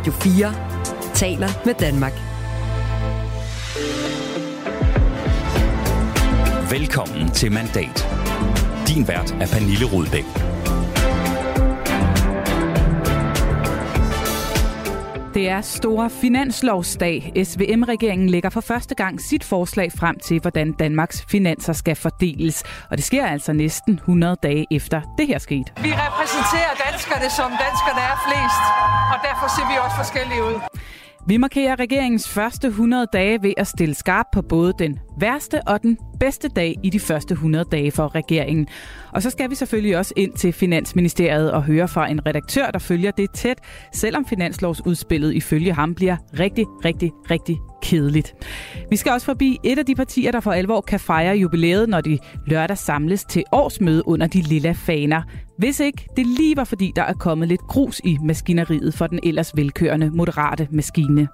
Radio 4 taler med Danmark. Velkommen til Mandat. Din vært er Pernille Rudbæk. Det er store finanslovsdag. SVM-regeringen lægger for første gang sit forslag frem til, hvordan Danmarks finanser skal fordeles. Og det sker altså næsten 100 dage efter det her skete. Vi repræsenterer danskerne, som danskerne er flest, og derfor ser vi også forskellige ud. Vi markerer regeringens første 100 dage ved at stille skarp på både den værste og den bedste dag i de første 100 dage for regeringen. Og så skal vi selvfølgelig også ind til Finansministeriet og høre fra en redaktør, der følger det tæt, selvom finanslovsudspillet ifølge ham bliver rigtig, rigtig, rigtig kedeligt. Vi skal også forbi et af de partier, der for alvor kan fejre jubilæet, når de lørdag samles til årsmøde under de lilla faner. Hvis ikke det lige var fordi, der er kommet lidt grus i maskineriet for den ellers velkørende moderate maskine.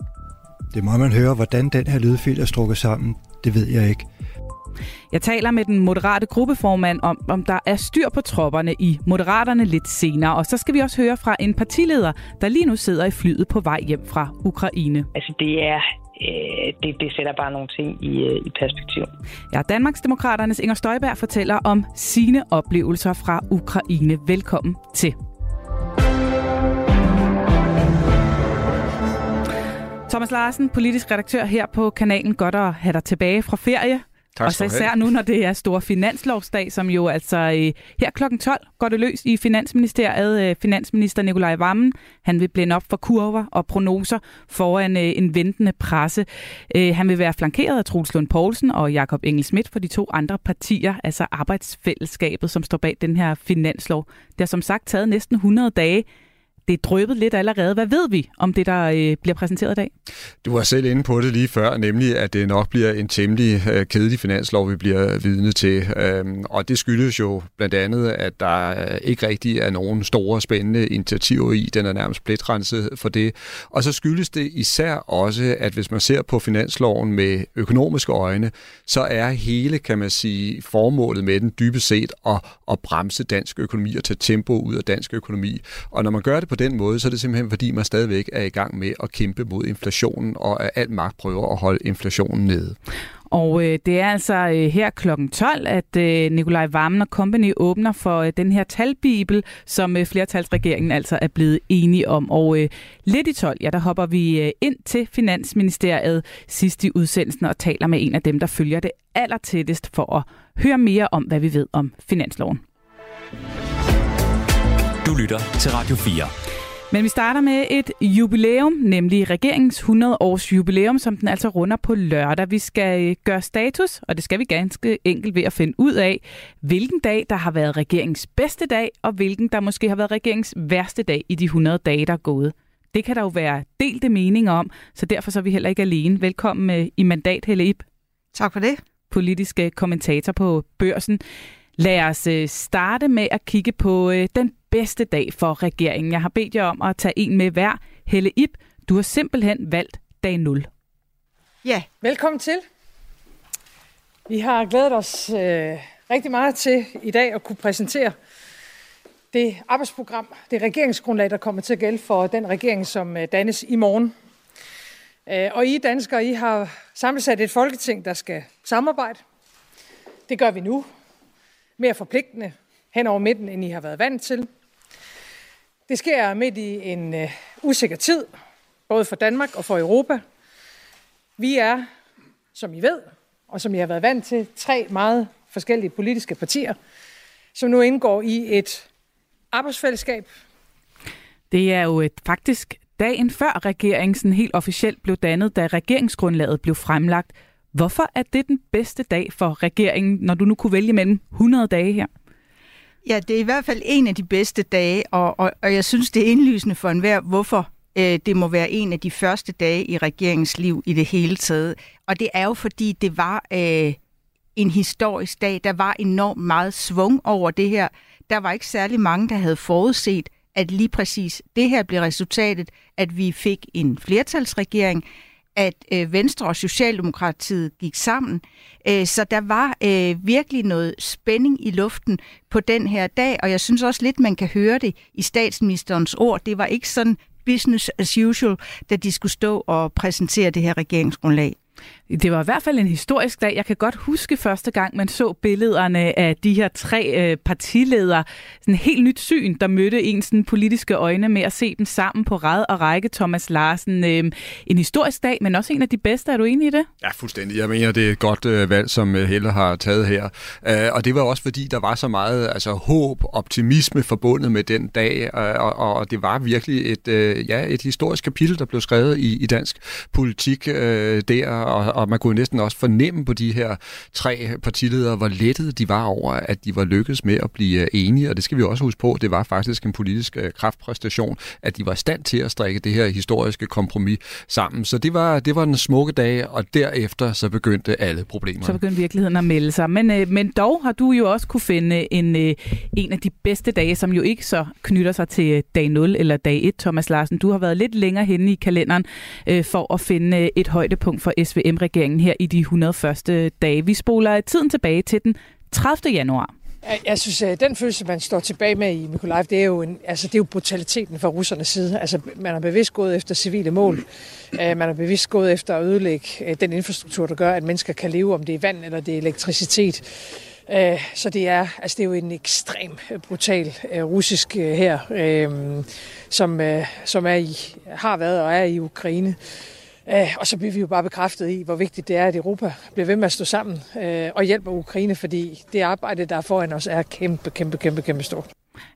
Det må man høre, hvordan den her lydfil er strukket sammen. Det ved jeg ikke. Jeg taler med den moderate gruppeformand om, om der er styr på tropperne i Moderaterne lidt senere. Og så skal vi også høre fra en partileder, der lige nu sidder i flyet på vej hjem fra Ukraine. Altså det er øh, det, det sætter bare nogle ting i, øh, i perspektiv. Ja, Danmarksdemokraternes Inger Støjberg fortæller om sine oplevelser fra Ukraine. Velkommen til. Thomas Larsen, politisk redaktør her på kanalen. Godt at have dig tilbage fra ferie. Tak og så især nu, når det er stor finanslovsdag, som jo altså øh, her kl. 12 går det løs i Finansministeriet. Øh, finansminister Nikolaj Vammen, han vil blænde op for kurver og prognoser foran øh, en ventende presse. Øh, han vil være flankeret af Troels Lund Poulsen og Jakob Engel Schmidt for de to andre partier, altså arbejdsfællesskabet, som står bag den her finanslov. Det har som sagt taget næsten 100 dage det er drøbet lidt allerede. Hvad ved vi om det, der øh, bliver præsenteret i dag? Du var selv inde på det lige før, nemlig at det nok bliver en temmelig øh, kedelig finanslov, vi bliver øh, vidne til. Øhm, og det skyldes jo blandt andet, at der øh, ikke rigtig er nogen store spændende initiativer i. Den er nærmest pletrenset for det. Og så skyldes det især også, at hvis man ser på finansloven med økonomiske øjne, så er hele, kan man sige, formålet med den dybest set at, at bremse dansk økonomi og tage tempo ud af dansk økonomi. Og når man gør det på den måde, så er det simpelthen fordi, man stadigvæk er i gang med at kæmpe mod inflationen, og at alt magt prøver at holde inflationen nede. Og øh, det er altså øh, her kl. 12, at øh, Nikolaj Vammen og Company åbner for øh, den her talbibel, som øh, flertalsregeringen altså er blevet enige om. Og øh, lidt i 12, ja, der hopper vi øh, ind til Finansministeriet sidst i udsendelsen og taler med en af dem, der følger det allertættest for at høre mere om, hvad vi ved om finansloven. Du lytter til Radio 4. Men vi starter med et jubilæum, nemlig regeringens 100 års jubilæum, som den altså runder på lørdag. Vi skal øh, gøre status, og det skal vi ganske enkelt ved at finde ud af, hvilken dag, der har været regeringens bedste dag, og hvilken, der måske har været regeringens værste dag i de 100 dage, der er gået. Det kan der jo være delte meninger om, så derfor så er vi heller ikke alene. Velkommen øh, i mandat, Helle Ip. Tak for det. Politiske kommentator på børsen. Lad os øh, starte med at kigge på øh, den bedste dag for regeringen. Jeg har bedt jer om at tage en med hver. Helle Ip, du har simpelthen valgt dag 0. Ja, velkommen til. Vi har glædet os øh, rigtig meget til i dag at kunne præsentere det arbejdsprogram, det regeringsgrundlag, der kommer til at gælde for den regering, som øh, dannes i morgen. Øh, og I danskere, I har sammensat et folketing, der skal samarbejde. Det gør vi nu. Mere forpligtende hen over midten, end I har været vant til. Det sker midt i en uh, usikker tid, både for Danmark og for Europa. Vi er, som I ved, og som I har været vant til, tre meget forskellige politiske partier, som nu indgår i et arbejdsfællesskab. Det er jo et, faktisk dagen før regeringen helt officielt blev dannet, da regeringsgrundlaget blev fremlagt. Hvorfor er det den bedste dag for regeringen, når du nu kunne vælge mellem 100 dage her? Ja, det er i hvert fald en af de bedste dage, og, og, og jeg synes, det er indlysende for enhver, hvorfor øh, det må være en af de første dage i regeringens liv i det hele taget. Og det er jo, fordi det var øh, en historisk dag. Der var enormt meget svung over det her. Der var ikke særlig mange, der havde forudset, at lige præcis det her blev resultatet, at vi fik en flertalsregering, at øh, Venstre og Socialdemokratiet gik sammen. Øh, så der var øh, virkelig noget spænding i luften på den her dag, og jeg synes også lidt, man kan høre det i statsministerens ord. Det var ikke sådan business as usual, da de skulle stå og præsentere det her regeringsgrundlag. Det var i hvert fald en historisk dag. Jeg kan godt huske første gang, man så billederne af de her tre øh, partiledere. Sådan en helt nyt syn, der mødte en sådan politiske øjne med at se dem sammen på ræd og række. Thomas Larsen, øh, en historisk dag, men også en af de bedste. Er du enig i det? Ja, fuldstændig. Jeg mener, det er et godt øh, valg, som øh, Helle har taget her. Uh, og det var også fordi, der var så meget altså, håb, optimisme forbundet med den dag. Øh, og, og det var virkelig et, ja, et historisk kapitel, der blev skrevet i, i dansk politik der. Og, og man kunne næsten også fornemme på de her tre partiledere, hvor lettede de var over, at de var lykkedes med at blive øh, enige, og det skal vi også huske på, det var faktisk en politisk øh, kraftpræstation, at de var i stand til at strikke det her historiske kompromis sammen. Så det var, det var en smukke dag, og derefter så begyndte alle problemer. Så begyndte virkeligheden at melde sig. Men, øh, men dog har du jo også kunne finde en, øh, en af de bedste dage, som jo ikke så knytter sig til dag 0 eller dag 1, Thomas Larsen. Du har været lidt længere henne i kalenderen øh, for at finde et højdepunkt for SVM regeringen her i de 101. dage. Vi spoler tiden tilbage til den 30. januar. Jeg synes, at den følelse, man står tilbage med i Mykolaiv, det er jo, en, altså, det er jo brutaliteten fra russernes side. Altså, man er bevidst gået efter civile mål. Øh, man er bevidst gået efter at ødelægge øh, den infrastruktur, der gør, at mennesker kan leve, om det er vand eller det er elektricitet. Så det er, altså, det er jo en ekstrem brutal russisk her, som, som er i, har været og er i Ukraine. Øh, og så bliver vi jo bare bekræftet i, hvor vigtigt det er, at Europa bliver ved med at stå sammen øh, og hjælper Ukraine, fordi det arbejde, der er foran os, er kæmpe, kæmpe, kæmpe, kæmpe stort.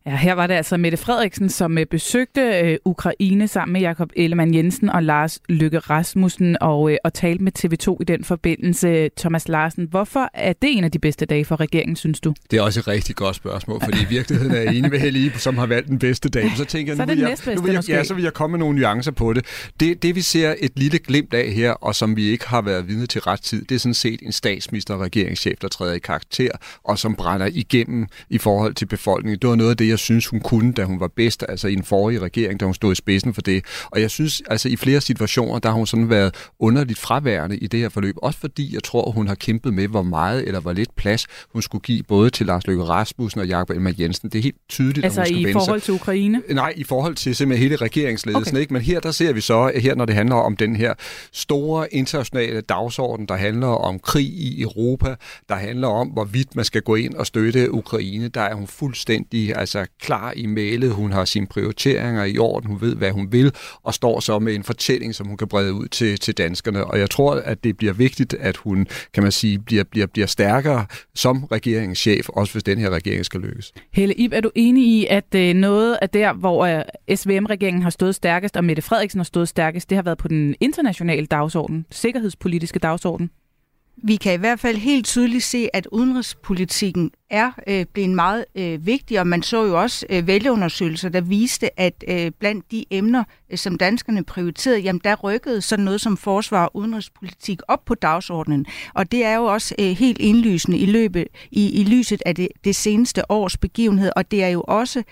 Ja, her var det altså Mette Frederiksen, som øh, besøgte øh, Ukraine sammen med Jakob Ellemann Jensen og Lars Lykke Rasmussen og, øh, og talte med TV2 i den forbindelse. Thomas Larsen, hvorfor er det en af de bedste dage for regeringen, synes du? Det er også et rigtig godt spørgsmål, fordi i virkeligheden er jeg enig med Helle som har valgt den bedste dag. Så tænker jeg, så nu, vil jeg, nu vil jeg, ja, så vil jeg komme med nogle nuancer på det. det. Det vi ser et lille glimt af her, og som vi ikke har været vidne til ret tid, det er sådan set en statsminister og regeringschef, der træder i karakter, og som brænder igennem i forhold til befolkningen. Det var noget af det, jeg synes, hun kunne, da hun var bedst, altså i en forrige regering, da hun stod i spidsen for det. Og jeg synes, altså i flere situationer, der har hun sådan været underligt fraværende i det her forløb. Også fordi jeg tror, hun har kæmpet med, hvor meget eller hvor lidt plads hun skulle give både til Lars Løkke Rasmussen og Jakob Elmer Jensen. Det er helt tydeligt, altså at hun skal i forhold til Ukraine? Nej, i forhold til simpelthen hele regeringsledelsen. Okay. Ikke? Men her der ser vi så, her når det handler om den her store internationale dagsorden, der handler om krig i Europa, der handler om, hvorvidt man skal gå ind og støtte Ukraine, der er hun fuldstændig altså, klar i mailet, hun har sine prioriteringer i orden, hun ved, hvad hun vil, og står så med en fortælling, som hun kan brede ud til, til danskerne. Og jeg tror, at det bliver vigtigt, at hun, kan man sige, bliver, bliver, bliver stærkere som regeringschef, også hvis den her regering skal lykkes. Helle Ib, er du enig i, at øh, noget af der, hvor øh, SVM-regeringen har stået stærkest, og Mette Frederiksen har stået stærkest, det har været på den internationale dagsorden, sikkerhedspolitiske dagsorden? Vi kan i hvert fald helt tydeligt se, at udenrigspolitikken er øh, blevet meget øh, vigtig, og man så jo også øh, vælgeundersøgelser, der viste, at øh, blandt de emner, øh, som danskerne prioriterede, jamen der rykkede sådan noget som forsvar og udenrigspolitik op på dagsordenen. Og det er jo også øh, helt indlysende i løbet i, i lyset af det, det seneste års begivenhed, og det er jo også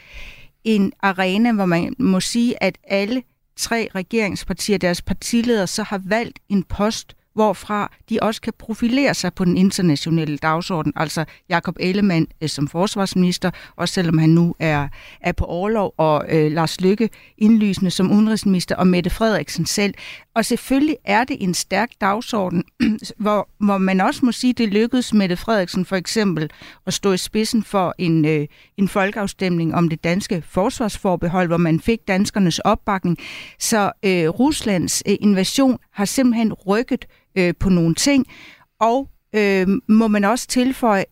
en arena, hvor man må sige, at alle tre regeringspartier, deres partiledere, så har valgt en post, hvorfra de også kan profilere sig på den internationale dagsorden. Altså Jakob Ellemann øh, som forsvarsminister, også selvom han nu er, er på overlov, og øh, Lars Lykke indlysende som udenrigsminister, og Mette Frederiksen selv. Og selvfølgelig er det en stærk dagsorden, hvor, hvor man også må sige, det lykkedes Mette Frederiksen for eksempel at stå i spidsen for en, øh, en folkeafstemning om det danske forsvarsforbehold, hvor man fik danskernes opbakning. Så øh, Ruslands øh, invasion har simpelthen rykket øh, på nogle ting, og øh, må man også tilføje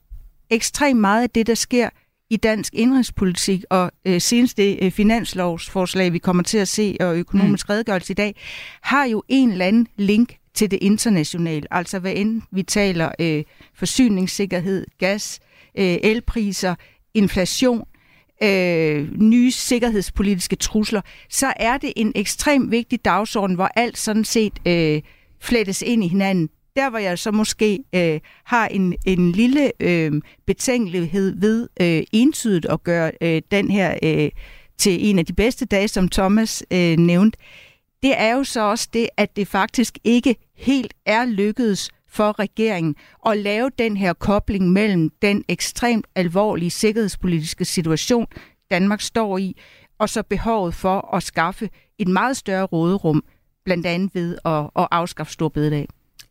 ekstremt meget af det, der sker i dansk indrigspolitik, og øh, senest det øh, finanslovsforslag, vi kommer til at se, og økonomisk mm. redegørelse i dag, har jo en eller anden link til det internationale. Altså hvad end vi taler øh, forsyningssikkerhed, gas, øh, elpriser, inflation, øh, nye sikkerhedspolitiske trusler, så er det en ekstremt vigtig dagsorden, hvor alt sådan set øh, flettes ind i hinanden. Der hvor jeg så måske øh, har en, en lille øh, betænkelighed ved øh, entydigt at gøre øh, den her øh, til en af de bedste dage, som Thomas øh, nævnte, det er jo så også det, at det faktisk ikke helt er lykkedes for regeringen at lave den her kobling mellem den ekstremt alvorlige sikkerhedspolitiske situation, Danmark står i, og så behovet for at skaffe et meget større råderum, blandt andet ved at, at afskaffe Storbededag.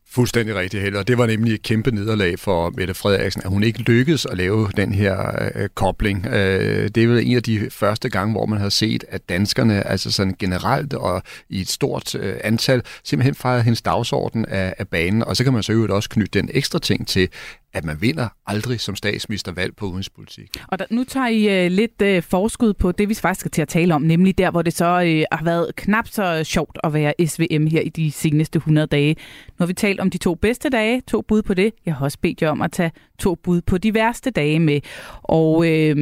Fuldstændig rigtigt, Helle. Og det var nemlig et kæmpe nederlag for Mette Frederiksen, at hun ikke lykkedes at lave den her øh, øh kobling. Øh, det er vel en af de første gange, hvor man har set, at danskerne altså sådan generelt og i et stort øh, antal simpelthen fejrede hendes dagsorden af, af banen. Og så kan man så øvrigt også knytte den ekstra ting til, at man vinder aldrig som statsminister valg på udenrigspolitik. Og der, nu tager I uh, lidt uh, forskud på det, vi faktisk skal til at tale om, nemlig der, hvor det så uh, har været knap så sjovt at være SVM her i de seneste 100 dage. Nu har vi talt om de to bedste dage, to bud på det. Jeg har også bedt jer om at tage to bud på de værste dage med. Og uh,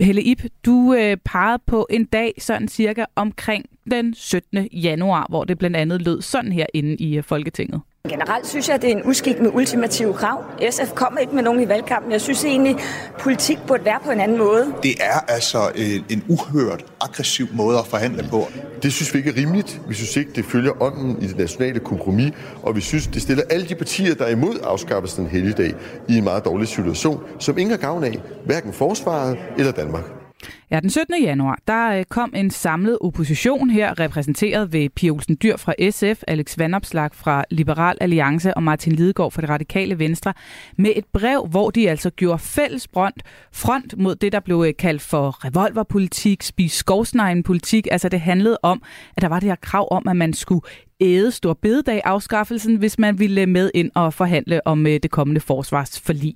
Helle Ip, du uh, pegede på en dag sådan cirka omkring den 17. januar, hvor det blandt andet lød sådan her inde i uh, Folketinget. Generelt synes jeg, at det er en uskik med ultimative krav. SF kommer ikke med nogen i valgkampen. Jeg synes egentlig, politik burde være på en anden måde. Det er altså en, en uhørt, aggressiv måde at forhandle på. Det synes vi ikke er rimeligt. Vi synes ikke, det følger ånden i det nationale kompromis. Og vi synes, det stiller alle de partier, der er imod afskaffelsen af helligdag, i en meget dårlig situation, som ingen har gavn af, hverken forsvaret eller Danmark. Ja, den 17. januar, der øh, kom en samlet opposition her, repræsenteret ved Pia Olsen Dyr fra SF, Alex Vandopslag fra Liberal Alliance og Martin Lidegaard fra det radikale Venstre, med et brev, hvor de altså gjorde fælles front, front mod det, der blev øh, kaldt for revolverpolitik, spis skovsnejen politik. Altså det handlede om, at der var det her krav om, at man skulle æde stor bededag afskaffelsen, hvis man ville med ind og forhandle om øh, det kommende forsvarsforlig.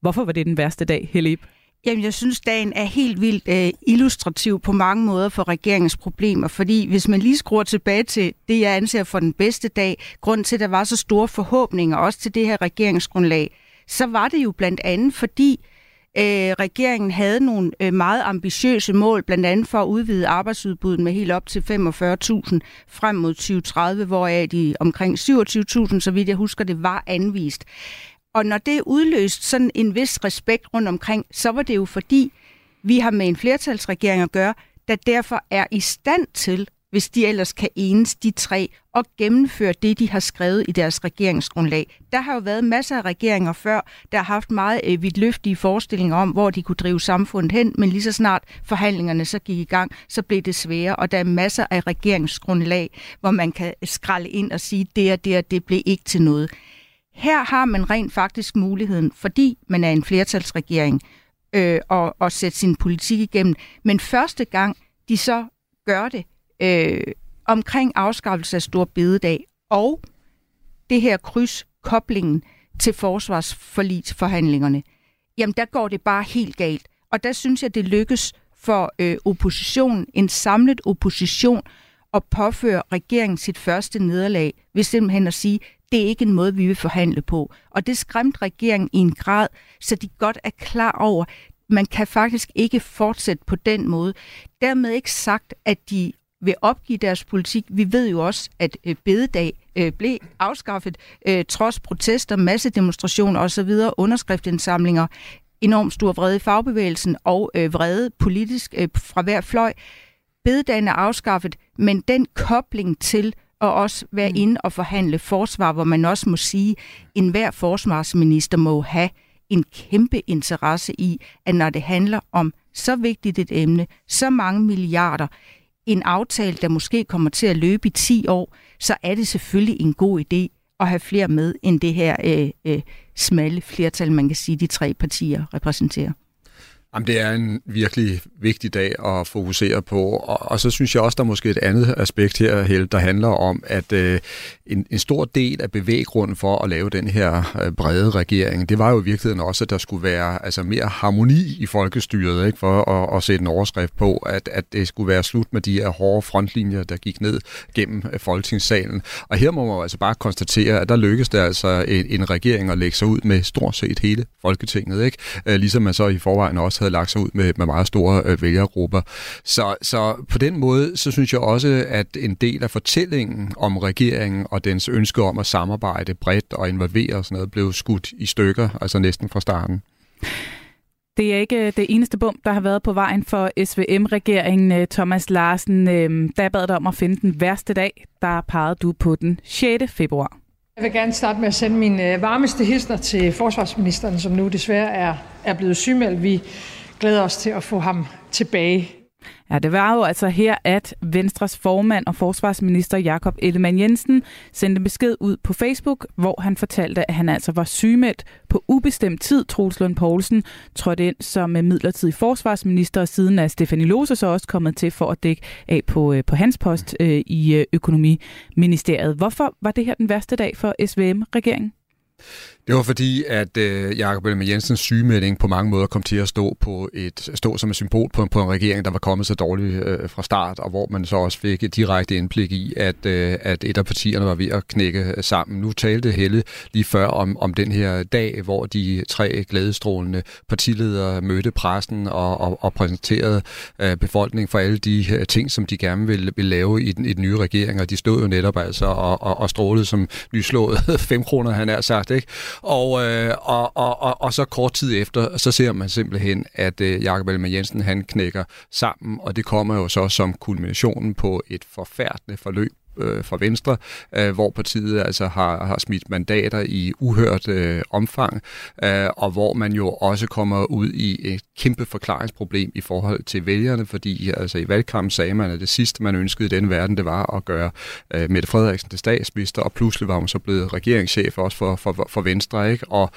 Hvorfor var det den værste dag, Helib? Jamen, jeg synes, dagen er helt vildt øh, illustrativ på mange måder for regeringens problemer, fordi hvis man lige skruer tilbage til det, jeg anser for den bedste dag, grund til, at der var så store forhåbninger også til det her regeringsgrundlag, så var det jo blandt andet, fordi øh, regeringen havde nogle øh, meget ambitiøse mål, blandt andet for at udvide arbejdsudbuddet med helt op til 45.000 frem mod 2030, hvoraf de omkring 27.000, så vidt jeg husker, det var anvist. Og når det udløst sådan en vis respekt rundt omkring, så var det jo fordi, vi har med en flertalsregering at gøre, der derfor er i stand til, hvis de ellers kan enes, de tre, og gennemføre det, de har skrevet i deres regeringsgrundlag. Der har jo været masser af regeringer før, der har haft meget øh, vidtløftige forestillinger om, hvor de kunne drive samfundet hen, men lige så snart forhandlingerne så gik i gang, så blev det sværere, og der er masser af regeringsgrundlag, hvor man kan skralde ind og sige, det og det og det blev ikke til noget. Her har man rent faktisk muligheden, fordi man er en flertalsregering, øh, og, og sætte sin politik igennem. Men første gang, de så gør det øh, omkring afskaffelse af stor bededag, og det her kryds, koblingen til forsvarsforligsforhandlingerne, jamen der går det bare helt galt. Og der synes jeg, det lykkes for øh, oppositionen, en samlet opposition, at påføre regeringen sit første nederlag, ved simpelthen at sige, det er ikke en måde, vi vil forhandle på. Og det skræmte regeringen i en grad, så de godt er klar over, man kan faktisk ikke fortsætte på den måde. Dermed ikke sagt, at de vil opgive deres politik. Vi ved jo også, at øh, bededag øh, blev afskaffet øh, trods protester, massedemonstrationer osv., underskriftindsamlinger, enormt stor vrede i fagbevægelsen og vrede politisk fra hver fløj. Bededagen er afskaffet, men den kobling til og også være mm. inde og forhandle forsvar, hvor man også må sige, at enhver forsvarsminister må have en kæmpe interesse i, at når det handler om så vigtigt et emne, så mange milliarder, en aftale, der måske kommer til at løbe i 10 år, så er det selvfølgelig en god idé at have flere med, end det her øh, øh, smalle flertal, man kan sige, de tre partier repræsenterer. Jamen, det er en virkelig vigtig dag at fokusere på, og, og så synes jeg også, der er måske et andet aspekt her, Helle, der handler om, at øh, en, en stor del af bevæggrunden for at lave den her øh, brede regering, det var jo i virkeligheden også, at der skulle være altså, mere harmoni i folkestyret, ikke, for at, at sætte en overskrift på, at, at det skulle være slut med de her hårde frontlinjer, der gik ned gennem øh, folketingssalen. Og her må man jo altså bare konstatere, at der lykkedes det altså en, en regering at lægge sig ud med stort set hele Folketinget, ikke? Øh, ligesom man så i forvejen også havde lagt sig ud med, med meget store øh, vælgergrupper. Så, så på den måde, så synes jeg også, at en del af fortællingen om regeringen og dens ønske om at samarbejde bredt og involvere og sådan noget, blev skudt i stykker, altså næsten fra starten. Det er ikke øh, det eneste bump, der har været på vejen for SVM-regeringen, øh, Thomas Larsen. Øhm, der bad dig om at finde den værste dag. Der pegede du på den 6. februar. Jeg vil gerne starte med at sende mine øh, varmeste hilsner til forsvarsministeren, som nu desværre er, er blevet sygemeldt. Vi glæder os til at få ham tilbage Ja, det var jo altså her, at Venstres formand og forsvarsminister Jakob Ellemann Jensen sendte besked ud på Facebook, hvor han fortalte, at han altså var sygemeldt på ubestemt tid. Troels Lund Poulsen trådte ind som øh, midlertidig forsvarsminister, og siden er Stefanie Lose så også kommet til for at dække af på, øh, på hans post øh, i øh, økonomiministeriet. Hvorfor var det her den værste dag for SVM-regeringen? Det var fordi, at øh, Jakob Ellemann Jensens sygemelding på mange måder kom til at stå, på et, stå som et symbol på, på en regering, der var kommet så dårligt øh, fra start, og hvor man så også fik et direkte indblik i, at, øh, at et af partierne var ved at knække øh, sammen. Nu talte Helle lige før om, om den her dag, hvor de tre glædestrålende partiledere mødte pressen og, og, og præsenterede øh, befolkningen for alle de øh, ting, som de gerne ville, ville lave i den, i den nye regering, og de stod jo netop altså og, og, og strålede som nyslået fem kroner, han er sagt, ikke? Og, øh, og, og, og, og så kort tid efter, så ser man simpelthen, at øh, Jakob Ellemann Jensen han knækker sammen, og det kommer jo så som kulminationen på et forfærdeligt forløb øh, fra Venstre, øh, hvor partiet altså har, har smidt mandater i uhørt øh, omfang, øh, og hvor man jo også kommer ud i et kæmpe forklaringsproblem i forhold til vælgerne, fordi altså i valgkampen sagde man, at det sidste, man ønskede i den verden, det var at gøre øh, Mette Frederiksen til statsminister, og pludselig var hun så blevet regeringschef også for, for, for Venstre, ikke? og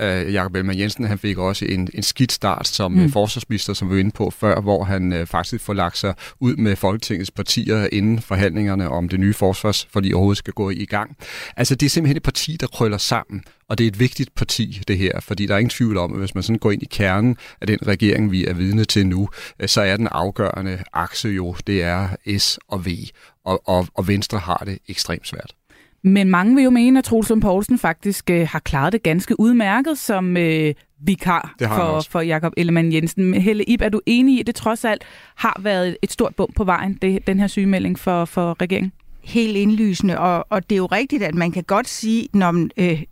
øh, Jakob Ellemann Jensen, han fik også en, en skidt start som mm. forsvarsminister, som vi var inde på før, hvor han øh, faktisk får lagt sig ud med Folketingets partier inden forhandlingerne om det nye forsvarsforlig overhovedet skal gå i gang. Altså det er simpelthen et parti, der krøller sammen, og det er et vigtigt parti, det her, fordi der er ingen tvivl om, at hvis man sådan går ind i kernen af den regering, vi er vidne til nu, øh, så er den afgørende akse jo, det er S og V, og, og, og Venstre har det ekstremt svært. Men mange vil jo mene, at Troels Lund Poulsen faktisk øh, har klaret det ganske udmærket som øh, vikar for, for Jakob Ellemann Jensen. Helle Ib, er du enig i, at det trods alt har været et stort bump på vejen, det, den her sygemelding for, for regeringen? Helt indlysende, og, og det er jo rigtigt, at man kan godt sige, når øh,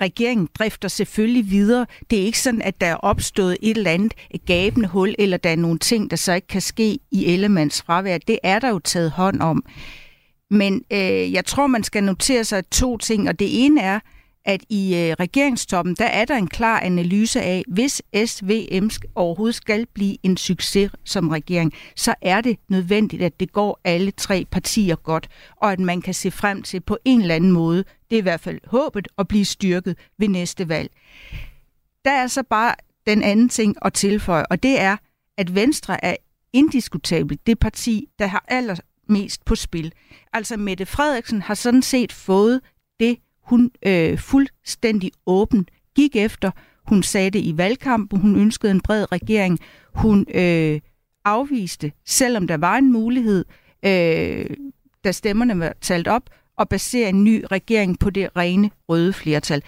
regeringen drifter selvfølgelig videre. Det er ikke sådan, at der er opstået et eller andet gabende hul, eller der er nogle ting, der så ikke kan ske i Ellemands fravær. Det er der jo taget hånd om. Men øh, jeg tror, man skal notere sig to ting, og det ene er, at i øh, regeringstoppen, der er der en klar analyse af, hvis SVM overhovedet skal blive en succes som regering, så er det nødvendigt, at det går alle tre partier godt, og at man kan se frem til på en eller anden måde, det er i hvert fald håbet, at blive styrket ved næste valg. Der er så bare den anden ting at tilføje, og det er, at Venstre er indiskutabelt det parti, der har allermest på spil. Altså Mette Frederiksen har sådan set fået det, hun øh, fuldstændig åben gik efter. Hun sagde det i valgkampen, hun ønskede en bred regering. Hun øh, afviste, selvom der var en mulighed, øh, da stemmerne var talt op, at basere en ny regering på det rene røde flertal.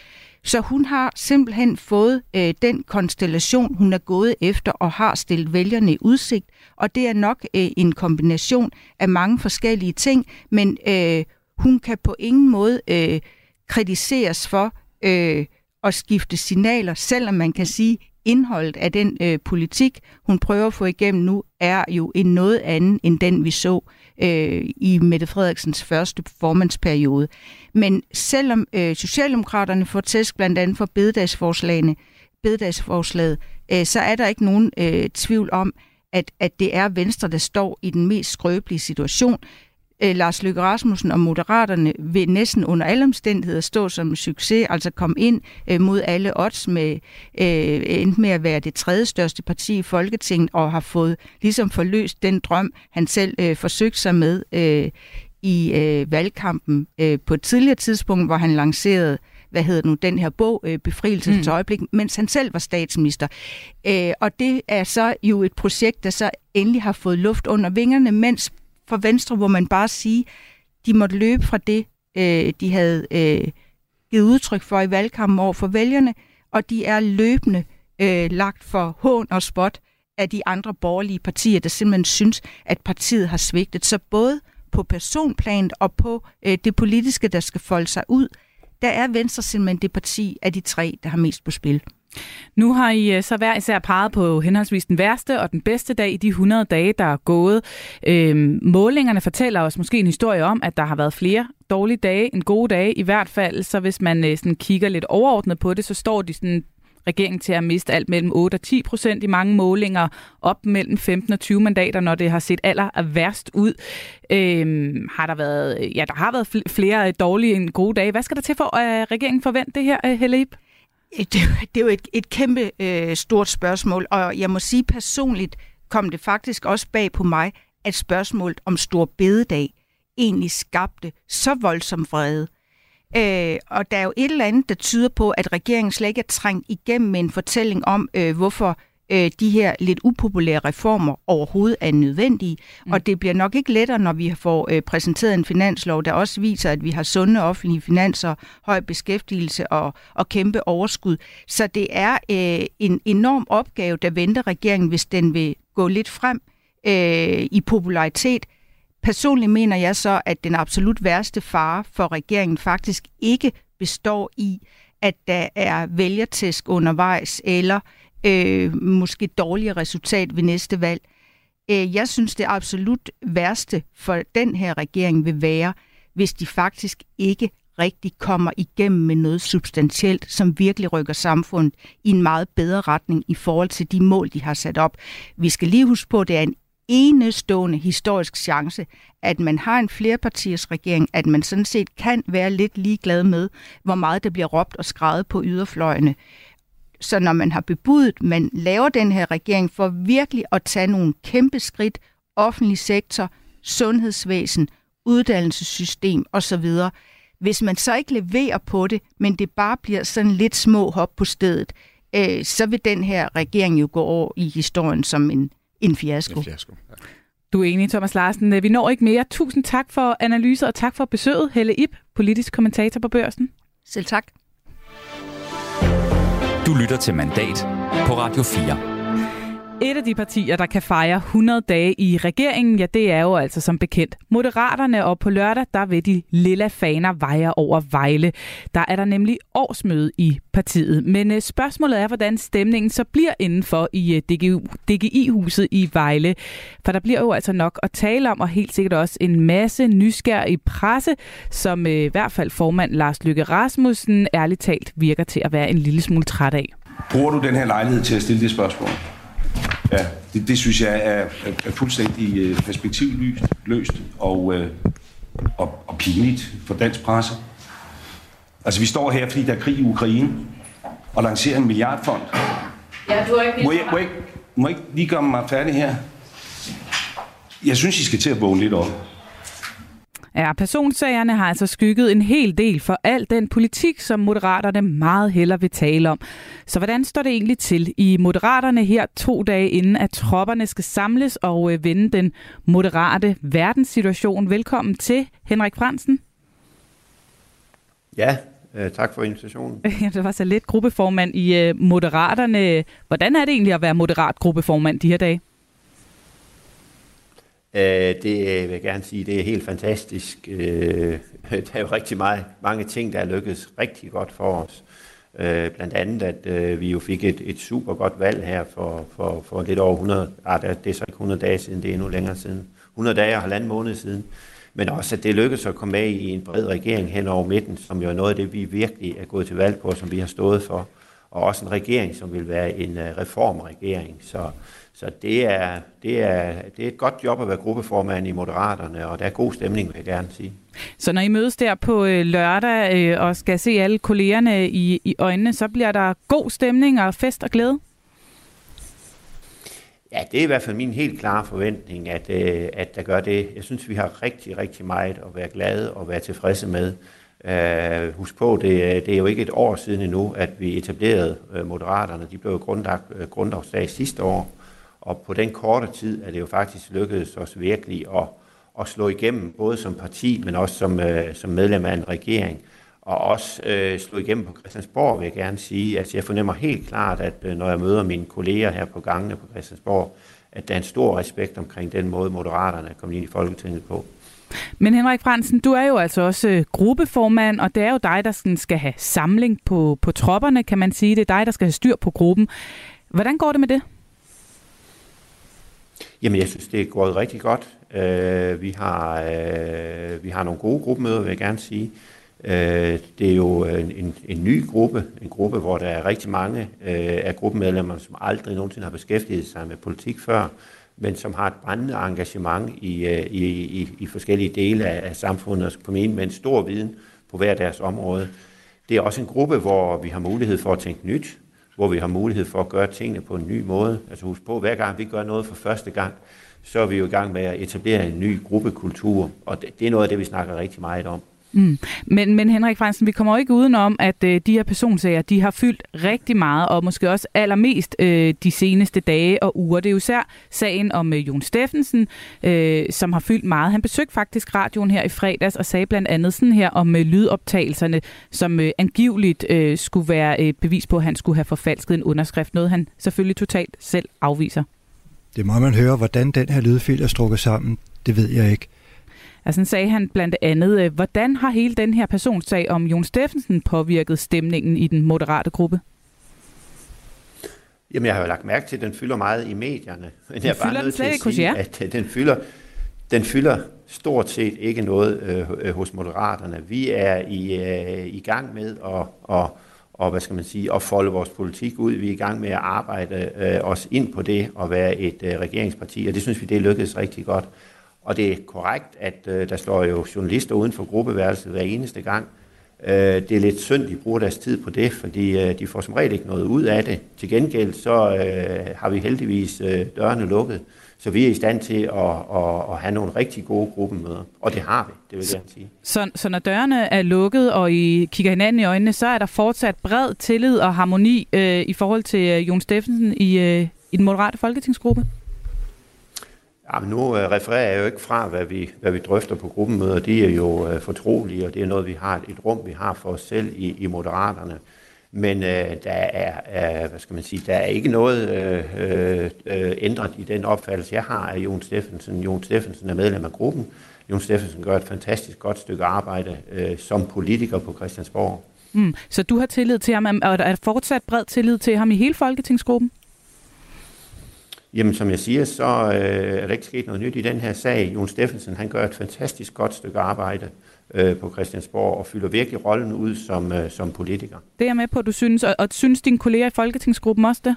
Så hun har simpelthen fået øh, den konstellation, hun er gået efter og har stillet vælgerne i udsigt. Og det er nok øh, en kombination af mange forskellige ting, men øh, hun kan på ingen måde øh, kritiseres for øh, at skifte signaler, selvom man kan sige, indholdet af den øh, politik, hun prøver at få igennem nu, er jo en noget anden end den, vi så øh, i Mette Frederiksens første formandsperiode. Men selvom øh, Socialdemokraterne får tæsk blandt andet for bededagsforslagene, bededagsforslaget, øh, så er der ikke nogen øh, tvivl om, at, at det er Venstre, der står i den mest skrøbelige situation øh, Lars Løkke Rasmussen og Moderaterne vil næsten under alle omstændigheder stå som en succes, altså komme ind øh, mod alle odds med øh, endte med at være det tredje største parti i Folketinget og har fået ligesom forløst den drøm, han selv øh, forsøgte sig med øh, i øh, valgkampen øh, på et tidligere tidspunkt, hvor han lancerede hvad hedder nu, den her bog, øh, Befrielsens mm. øjeblik, mens han selv var statsminister. Øh, og det er så jo et projekt, der så endelig har fået luft under vingerne, mens for Venstre, hvor man bare sige, de måtte løbe fra det, øh, de havde øh, givet udtryk for i valgkampen over for vælgerne, og de er løbende øh, lagt for hån og spot af de andre borgerlige partier, der simpelthen synes, at partiet har svigtet. Så både på personplanet og på øh, det politiske, der skal folde sig ud, der er Venstre simpelthen det parti af de tre, der har mest på spil. Nu har I øh, så hver især peget på henholdsvis den værste og den bedste dag i de 100 dage, der er gået. Øhm, målingerne fortæller os måske en historie om, at der har været flere dårlige dage end gode dage. I hvert fald, så hvis man øh, sådan kigger lidt overordnet på det, så står de sådan regeringen til at miste alt mellem 8 og 10 procent i mange målinger, op mellem 15 og 20 mandater, når det har set aller værst ud. Øhm, har der været, ja, der har været flere dårlige end gode dage. Hvad skal der til for, at øh, regeringen forventer det her, Helle Ip? Det, det er jo et, et kæmpe øh, stort spørgsmål, og jeg må sige personligt kom det faktisk også bag på mig, at spørgsmålet om stor bededag egentlig skabte så voldsom vrede. Øh, og der er jo et eller andet, der tyder på, at regeringen slet ikke er trængt igennem med en fortælling om, øh, hvorfor øh, de her lidt upopulære reformer overhovedet er nødvendige. Mm. Og det bliver nok ikke lettere, når vi får øh, præsenteret en finanslov, der også viser, at vi har sunde offentlige finanser, høj beskæftigelse og, og kæmpe overskud. Så det er øh, en enorm opgave, der venter regeringen, hvis den vil gå lidt frem øh, i popularitet. Personligt mener jeg så, at den absolut værste fare for regeringen faktisk ikke består i, at der er vælgertæsk undervejs, eller øh, måske dårligere resultat ved næste valg. Øh, jeg synes, det absolut værste for den her regering vil være, hvis de faktisk ikke rigtig kommer igennem med noget substantielt, som virkelig rykker samfundet i en meget bedre retning i forhold til de mål, de har sat op. Vi skal lige huske på, at det er en enestående historisk chance, at man har en flerpartiers regering, at man sådan set kan være lidt ligeglad med, hvor meget der bliver råbt og skrevet på yderfløjene. Så når man har bebudet, man laver den her regering for virkelig at tage nogle kæmpe skridt, offentlig sektor, sundhedsvæsen, uddannelsessystem osv., hvis man så ikke leverer på det, men det bare bliver sådan lidt små hop på stedet, øh, så vil den her regering jo gå over i historien som en, en fiasko. En fiasko ja. Du er enig, Thomas Larsen. Vi når ikke mere. Tusind tak for analyser og tak for besøget. Helle Ip, politisk kommentator på Børsen. Selv tak. Du lytter til Mandat på Radio 4. Et af de partier, der kan fejre 100 dage i regeringen, ja, det er jo altså som bekendt Moderaterne, og på lørdag, der vil de lilla faner veje over Vejle. Der er der nemlig årsmøde i partiet. Men øh, spørgsmålet er, hvordan stemningen så bliver indenfor i øh, DGU, DGI-huset i Vejle. For der bliver jo altså nok at tale om, og helt sikkert også en masse nysgerrige presse, som øh, i hvert fald formand Lars Lykke Rasmussen ærligt talt virker til at være en lille smule træt af. Bruger du den her lejlighed til at stille det spørgsmål? Ja, det, det synes jeg er, er, fuldstændig øh, perspektivløst og, øh, og, og pinligt for dansk presse. Altså, vi står her, fordi der er krig i Ukraine, og lancerer en milliardfond. Ja, du er ikke må, jeg, må, jeg, må jeg ikke lige gøre mig færdig her? Jeg synes, I skal til at vågne lidt op. Ja, personsagerne har altså skygget en hel del for al den politik, som moderaterne meget hellere vil tale om. Så hvordan står det egentlig til i moderaterne her to dage inden, at tropperne skal samles og øh, vende den moderate verdenssituation? Velkommen til, Henrik Fransen. Ja, øh, tak for invitationen. Ja, det var så lidt gruppeformand i øh, Moderaterne. Hvordan er det egentlig at være moderat gruppeformand de her dage? Øh, det øh, vil jeg gerne sige, det er helt fantastisk. Øh, der er jo rigtig meget, mange ting, der er lykkedes rigtig godt for os. Blandt andet, at vi jo fik et, et super godt valg her for, for, for lidt over 100, ah, det er så ikke 100 dage siden, det er endnu længere siden. 100 dage og halvanden måned siden. Men også, at det lykkedes at komme med i en bred regering hen over midten, som jo er noget af det, vi virkelig er gået til valg på, som vi har stået for. Og også en regering, som vil være en reformregering. Så, så det er, det, er, det er et godt job at være gruppeformand i Moderaterne, og der er god stemning, vil jeg gerne sige. Så når I mødes der på øh, lørdag øh, og skal se alle kollegerne i, i øjnene, så bliver der god stemning og fest og glæde? Ja, det er i hvert fald min helt klare forventning, at, øh, at der gør det. Jeg synes, vi har rigtig, rigtig meget at være glade og være tilfredse med. Uh, husk på, det, det er jo ikke et år siden endnu, at vi etablerede uh, Moderaterne. De blev grundlagt uh, grundlovsdag sidste år. Og på den korte tid er det jo faktisk lykkedes os virkelig at, at slå igennem, både som parti, men også som, øh, som medlem af en regering. Og også øh, slå igennem på Christiansborg, vil jeg gerne sige. Altså, jeg fornemmer helt klart, at øh, når jeg møder mine kolleger her på gangene på Christiansborg, at der er en stor respekt omkring den måde, Moderaterne er kommet ind i Folketinget på. Men Henrik Fransen, du er jo altså også øh, gruppeformand, og det er jo dig, der skal have samling på, på tropperne, kan man sige. Det er dig, der skal have styr på gruppen. Hvordan går det med det? Jamen, jeg synes, det er gået rigtig godt. Øh, vi, har, øh, vi har nogle gode gruppemøder, vil jeg gerne sige. Øh, det er jo en, en, en ny gruppe, en gruppe, hvor der er rigtig mange øh, af gruppemedlemmer, som aldrig nogensinde har beskæftiget sig med politik før, men som har et brændende engagement i, øh, i, i, i forskellige dele af, af samfundet, på med en stor viden på hver deres område. Det er også en gruppe, hvor vi har mulighed for at tænke nyt, hvor vi har mulighed for at gøre tingene på en ny måde. Altså husk på, hver gang vi gør noget for første gang, så er vi jo i gang med at etablere en ny gruppekultur, og det, det er noget af det, vi snakker rigtig meget om. Mm. Men, men Henrik Fransen, vi kommer jo ikke udenom, at øh, de her personsager, de har fyldt rigtig meget, og måske også allermest øh, de seneste dage og uger. Det er jo især sagen om øh, Jon Steffensen, øh, som har fyldt meget. Han besøgte faktisk radioen her i fredags og sagde blandt andet sådan her om øh, lydoptagelserne, som øh, angiveligt øh, skulle være øh, bevis på, at han skulle have forfalsket en underskrift. Noget han selvfølgelig totalt selv afviser. Det må man høre, hvordan den her lydfil er strukket sammen. Det ved jeg ikke. Altså sagde han blandt andet, øh, hvordan har hele den her personsag om Jon Steffensen påvirket stemningen i den moderate gruppe? Jamen, jeg har jo lagt mærke til, at den fylder meget i medierne. Men jeg er bare nødt til at sige, at øh, den fylder, den fylder stort set ikke noget øh, hos moderaterne. Vi er i, øh, i gang med at, og, og, hvad skal man sige, at folde vores politik ud. Vi er i gang med at arbejde øh, os ind på det og være et øh, regeringsparti, og det synes vi, det lykkedes rigtig godt. Og det er korrekt, at øh, der står jo journalister uden for gruppeværelset hver eneste gang. Øh, det er lidt synd, de bruger deres tid på det, fordi øh, de får som regel ikke noget ud af det. Til gengæld så øh, har vi heldigvis øh, dørene lukket, så vi er i stand til at, at, at have nogle rigtig gode gruppemøder. Og det har vi, det vil jeg gerne sige. Så, så når dørene er lukket, og I kigger hinanden i øjnene, så er der fortsat bred tillid og harmoni øh, i forhold til øh, Jon Steffensen i, øh, i den moderate folketingsgruppe? Jamen, nu uh, refererer jeg jo ikke fra, hvad vi, hvad vi drøfter på gruppemøder. De er jo uh, fortrolige, og det er noget, vi har et rum, vi har for os selv i, i Moderaterne. Men uh, der, er, uh, hvad skal man sige, der er ikke noget uh, uh, ændret i den opfattelse, jeg har af Jon Steffensen. Jon Steffensen er medlem af gruppen. Jon Steffensen gør et fantastisk godt stykke arbejde uh, som politiker på Christiansborg. Mm. Så du har tillid til ham, og der er fortsat bred tillid til ham i hele Folketingsgruppen? Jamen, som jeg siger, så øh, er der ikke sket noget nyt i den her sag. Jon Steffensen, han gør et fantastisk godt stykke arbejde øh, på Christiansborg og fylder virkelig rollen ud som, øh, som politiker. Det er jeg med på, du synes, og, og synes dine kolleger i Folketingsgruppen også det?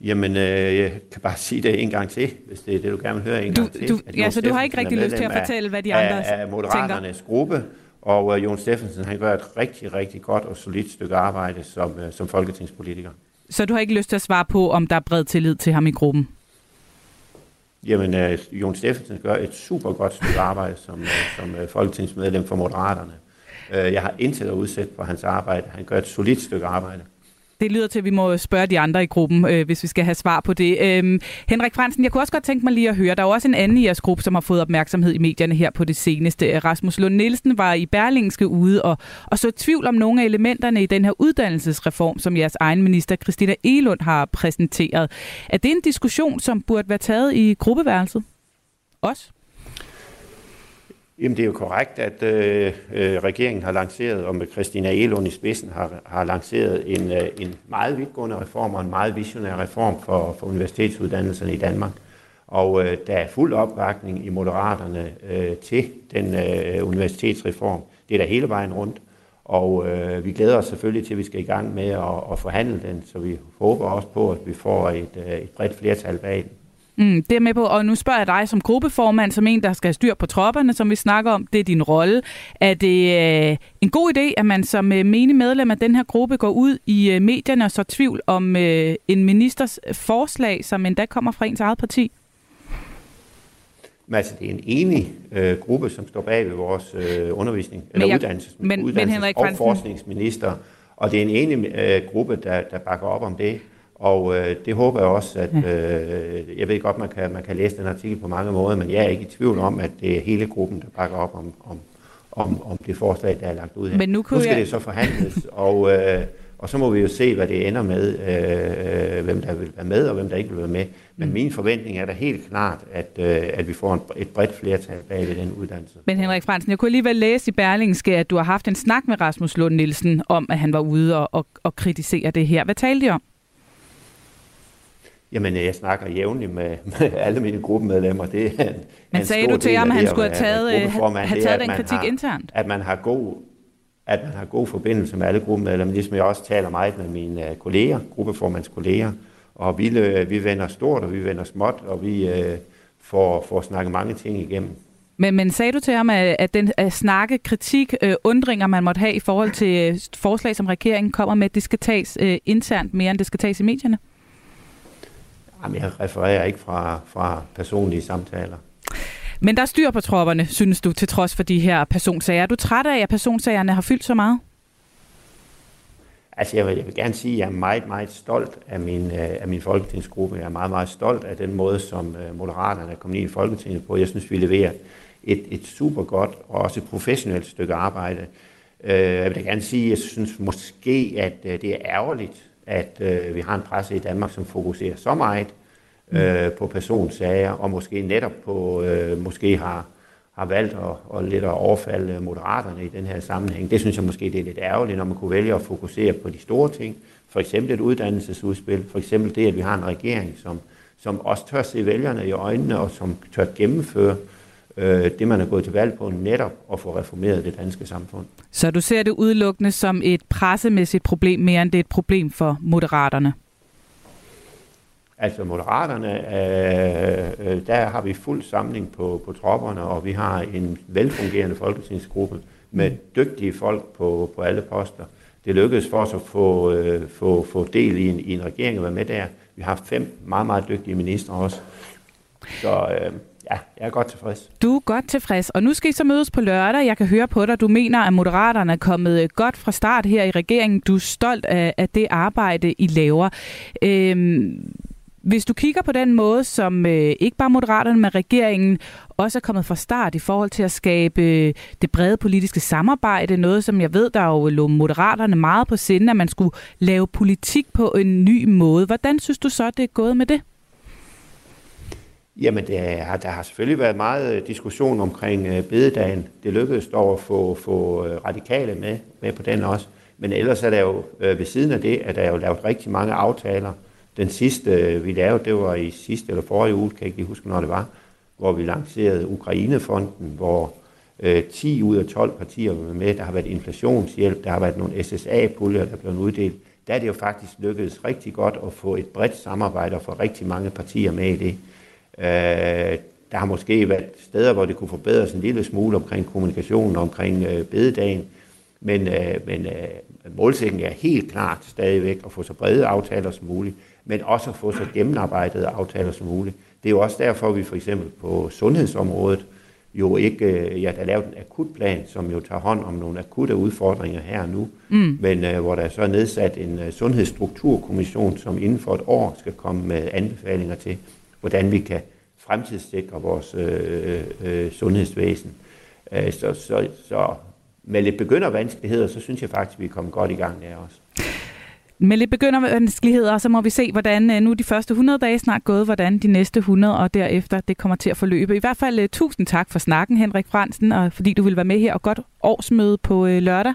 Jamen, øh, jeg kan bare sige det en gang til, hvis det er det, du gerne vil høre en du, gang til. Du, ja, så du har ikke rigtig lyst til at fortælle, hvad de andre af, af Moderaternes tænker. gruppe, og uh, Jon Steffensen, han gør et rigtig, rigtig godt og solidt stykke arbejde som, uh, som folketingspolitiker. Så du har ikke lyst til at svare på, om der er bred tillid til ham i gruppen? Jamen, uh, Jon Steffensen gør et super godt stykke arbejde som, uh, som uh, folketingsmedlem for Moderaterne. Uh, jeg har intet at udsætte på hans arbejde. Han gør et solidt stykke arbejde. Det lyder til, at vi må spørge de andre i gruppen, øh, hvis vi skal have svar på det. Øhm, Henrik Fransen, jeg kunne også godt tænke mig lige at høre, der er også en anden i jeres gruppe, som har fået opmærksomhed i medierne her på det seneste. Øh, Rasmus Lund Nielsen var i Berlingske ude og, og så tvivl om nogle af elementerne i den her uddannelsesreform, som jeres egen minister Christina Elund har præsenteret. Er det en diskussion, som burde være taget i gruppeværelset? Også? Jamen det er jo korrekt, at øh, øh, regeringen har lanceret, og med Christina Elund i spidsen har, har lanceret en, øh, en meget vidtgående reform og en meget visionær reform for, for universitetsuddannelserne i Danmark. Og øh, der er fuld opbakning i Moderaterne øh, til den øh, universitetsreform. Det er der hele vejen rundt. Og øh, vi glæder os selvfølgelig til, at vi skal i gang med at, at forhandle den, så vi håber også på, at vi får et, øh, et bredt flertal bag den. Mm, det er med på, og nu spørger jeg dig som gruppeformand, som en, der skal styr på tropperne, som vi snakker om. Det er din rolle. Er det øh, en god idé, at man som øh, menig medlem af den her gruppe går ud i øh, medierne og så tvivl om øh, en ministers forslag, som endda kommer fra ens eget parti? Men altså, det er en enig øh, gruppe, som står bag ved vores øh, undervisning, men eller jeg, uddannelses, men, uddannelses- men Henrik og forskningsminister, og det er en enig øh, gruppe, der, der bakker op om det. Og øh, det håber jeg også, at øh, jeg ved godt, man kan, man kan læse den artikel på mange måder, men jeg er ikke i tvivl om, at det er hele gruppen, der bakker op om, om, om, om det forslag, der er lagt ud her. Men nu, nu skal jeg... det så forhandles, og, øh, og så må vi jo se, hvad det ender med, øh, hvem der vil være med, og hvem der ikke vil være med. Men mm. min forventning er da helt klart, at, øh, at vi får en, et bredt flertal bag ved den uddannelse. Men Henrik Fransen, jeg kunne alligevel læse i Berlingske, at du har haft en snak med Rasmus Lund Nielsen om, at han var ude og, og, og kritisere det her. Hvad talte de om? Jamen, jeg snakker jævnligt med, med alle mine gruppemedlemmer. Det er en, Men en sagde du til ham, at han skulle have taget, øh, have taget den kritik har, internt? At man har god at man har god forbindelse med alle gruppemedlemmer, ligesom jeg også taler meget med mine øh, kolleger, gruppeformands kolleger, og vi, øh, vi vender stort, og vi vender småt, og vi øh, får, får snakket mange ting igennem. Men, men sagde du til ham, at, den at snakke, kritik, øh, undringer, man måtte have i forhold til forslag, som regeringen kommer med, det skal tages øh, internt mere, end det skal tages i medierne? Jamen, jeg refererer ikke fra, fra personlige samtaler. Men der er styr på tropperne, synes du, til trods for de her personsager. Er du træt af, at personsagerne har fyldt så meget? Altså, jeg vil, jeg vil gerne sige, at jeg er meget, meget stolt af min, øh, af min folketingsgruppe. Jeg er meget, meget stolt af den måde, som øh, Moderaterne er kommet ind i Folketinget på. Jeg synes, vi leverer et, et super godt og også et professionelt stykke arbejde. Øh, jeg vil da gerne sige, at jeg synes måske, at det er ærgerligt, at vi har en presse i Danmark, som fokuserer så meget øh, på personsager, og måske netop på, øh, måske har, har valgt at, at lidt at overfalde moderaterne i den her sammenhæng. Det synes jeg måske det er lidt ærgerligt, når man kunne vælge at fokusere på de store ting. For eksempel et uddannelsesudspil, for eksempel det, at vi har en regering, som, som også tør se vælgerne i øjnene, og som tør gennemføre øh, det, man er gået til valg på, netop at få reformeret det danske samfund. Så du ser det udelukkende som et pressemæssigt problem, mere end det er et problem for moderaterne? Altså Moderaterne, øh, øh, der har vi fuld samling på, på tropperne, og vi har en velfungerende folketingsgruppe med dygtige folk på, på alle poster. Det lykkedes for os at få, øh, få, få del i en, i en regering og være med der. Vi har fem meget, meget dygtige ministre også. Så øh, ja, jeg er godt tilfreds. Du er godt tilfreds, og nu skal I så mødes på lørdag. Jeg kan høre på dig, du mener, at Moderaterne er kommet øh, godt fra start her i regeringen. Du er stolt af, af det arbejde, I laver. Øhm, hvis du kigger på den måde, som øh, ikke bare Moderaterne, men regeringen også er kommet fra start i forhold til at skabe øh, det brede politiske samarbejde, noget som jeg ved, der jo lå Moderaterne meget på sinde, at man skulle lave politik på en ny måde. Hvordan synes du så, det er gået med det? Jamen, det er, der har selvfølgelig været meget øh, diskussion omkring øh, bededagen. Det lykkedes dog at få, få øh, radikale med, med på den også. Men ellers er der jo øh, ved siden af det, at der er jo lavet rigtig mange aftaler, den sidste, øh, vi lavede, det var i sidste eller forrige uge, kan jeg ikke lige huske, når det var, hvor vi lancerede Ukrainefonden, hvor øh, 10 ud af 12 partier var med. Der har været inflationshjælp, der har været nogle SSA-puljer, der er blevet uddelt. Der er det jo faktisk lykkedes rigtig godt at få et bredt samarbejde og få rigtig mange partier med i det. Øh, der har måske været steder, hvor det kunne forbedres en lille smule omkring kommunikationen, omkring øh, bededagen, men, øh, men øh, målsætningen er helt klart stadigvæk at få så brede aftaler som muligt men også at få så gennemarbejdede aftaler som muligt. Det er jo også derfor, at vi for eksempel på sundhedsområdet jo ikke, øh, ja, der er lavet en akutplan, som jo tager hånd om nogle akutte udfordringer her og nu, mm. men uh, hvor der så er nedsat en uh, sundhedsstrukturkommission, som inden for et år skal komme med anbefalinger til, hvordan vi kan fremtidssikre vores øh, øh, sundhedsvæsen. Øh, så, så, så med lidt begyndervanskeligheder, så synes jeg faktisk, at vi er kommet godt i gang der også. Med lidt begyndervanskeligheder, så må vi se, hvordan øh, nu de første 100 dage snart gået, hvordan de næste 100 og derefter det kommer til at forløbe. I hvert fald øh, tusind tak for snakken, Henrik Fransen, og fordi du vil være med her, og godt årsmøde på øh, lørdag.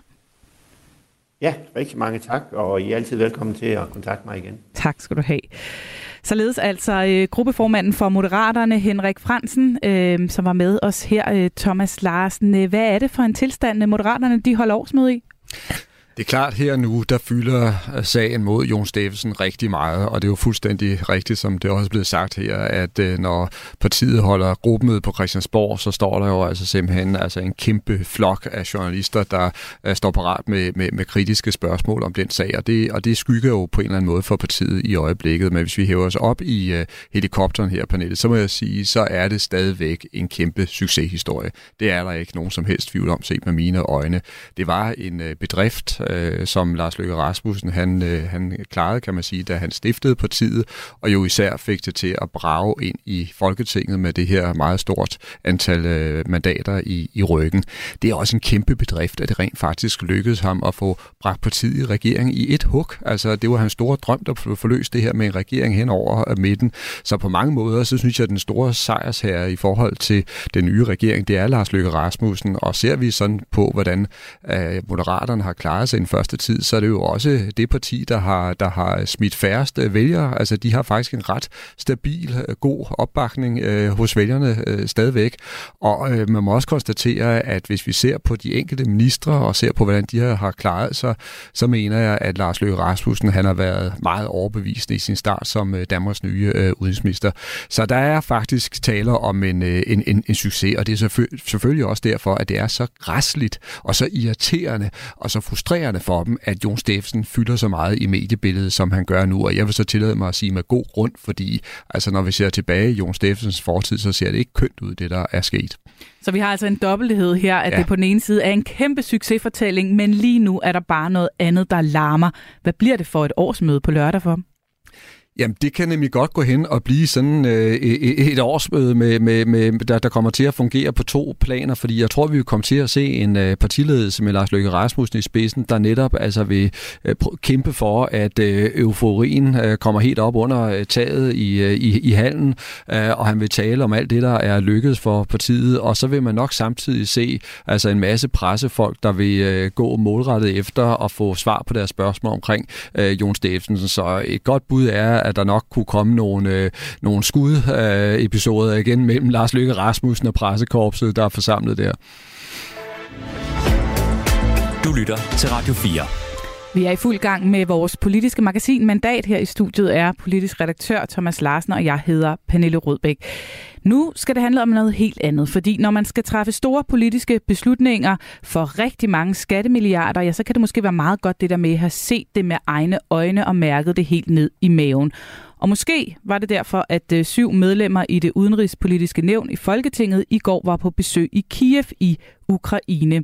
Ja, rigtig mange tak, og I er altid velkommen til at kontakte mig igen. Tak skal du have. Således altså øh, gruppeformanden for Moderaterne, Henrik Fransen, øh, som var med os her, øh, Thomas Larsen. Hvad er det for en tilstand, Moderaterne de holder årsmøde i? Det er klart her nu, der fylder øh, sagen mod Jon Steffensen rigtig meget, og det er jo fuldstændig rigtigt, som det også er blevet sagt her, at øh, når partiet holder gruppemøde på Christiansborg, så står der jo altså simpelthen altså en kæmpe flok af journalister, der øh, står parat med, med, med kritiske spørgsmål om den sag, og det, og det skygger jo på en eller anden måde for partiet i øjeblikket, men hvis vi hæver os op i uh, helikopteren her, Pernille, så må jeg sige, så er det stadigvæk en kæmpe succeshistorie. Det er der ikke nogen som helst tvivl om, set med mine øjne. Det var en uh, bedrift, øh, som Lars Løkke Rasmussen han, øh, han klarede, kan man sige, da han stiftede partiet, og jo især fik det til at brage ind i Folketinget med det her meget stort antal øh, mandater i, i ryggen. Det er også en kæmpe bedrift, at det rent faktisk lykkedes ham at få bragt partiet i regering i et hug. Altså, det var hans store drøm at få det her med en regering hen over øh, midten. Så på mange måder, så synes jeg, at den store sejrsherre i forhold til den nye regering, det er Lars Løkke Rasmussen, og ser vi sådan på, hvordan øh, Moderaterne har klaret sig i den første tid, så er det jo også det parti, der har, der har smidt færrest øh, vælgere. Altså, de har faktisk en ret stabil, øh, god opbakning øh, hos vælgerne øh, stadigvæk. Og øh, man må også konstatere, at hvis vi ser på de enkelte ministre og ser på, hvordan de har klaret sig, så mener jeg, at Lars Løkke Rasmussen han har været meget overbevisende i sin start som øh, Danmarks nye øh, udenrigsminister. Så der er faktisk taler om en, øh, en, en, en succes, og det er selvfølgelig også derfor, at det er så græsligt og så irriterende og så frustrerende for dem, at Jon Steffensen fylder så meget i mediebilledet, som han gør nu. Og jeg vil så tillade mig at sige med god grund, fordi altså, når vi ser tilbage i Jon Steffensens fortid, så ser det ikke kønt ud, det der er sket. Så vi har altså en dobbelthed her, at ja. det på den ene side er en kæmpe succesfortælling, men lige nu er der bare noget andet, der larmer. Hvad bliver det for et årsmøde på lørdag for Jamen, det kan nemlig godt gå hen og blive sådan øh, e-, e-, et årsmøde, øh, med, med, med, der, der kommer til at fungere på to planer, fordi jeg tror, vi vil komme til at se en øh, partiledelse med Lars Løkke Rasmussen i spidsen, der netop altså vil øh, kæmpe for, at øh, euforien øh, kommer helt op under øh, taget i, øh, i, i hallen, øh, og han vil tale om alt det, der er lykkedes for partiet, og så vil man nok samtidig se altså en masse pressefolk, der vil øh, gå målrettet efter og få svar på deres spørgsmål omkring øh, Jon Steffensen. Så et godt bud er, at der nok kunne komme nogle, øh, nogle skud-episoder øh, igen mellem Lars Løkke Rasmussen og pressekorpset, der er forsamlet der. Du lytter til Radio 4. Vi er i fuld gang med vores politiske magasin Mandat. Her i studiet er politisk redaktør Thomas Larsen, og jeg hedder Pernille Rødbæk. Nu skal det handle om noget helt andet, fordi når man skal træffe store politiske beslutninger for rigtig mange skattemilliarder, ja, så kan det måske være meget godt det der med at have set det med egne øjne og mærket det helt ned i maven. Og måske var det derfor, at øh, syv medlemmer i det udenrigspolitiske nævn i Folketinget i går var på besøg i Kiev i Ukraine.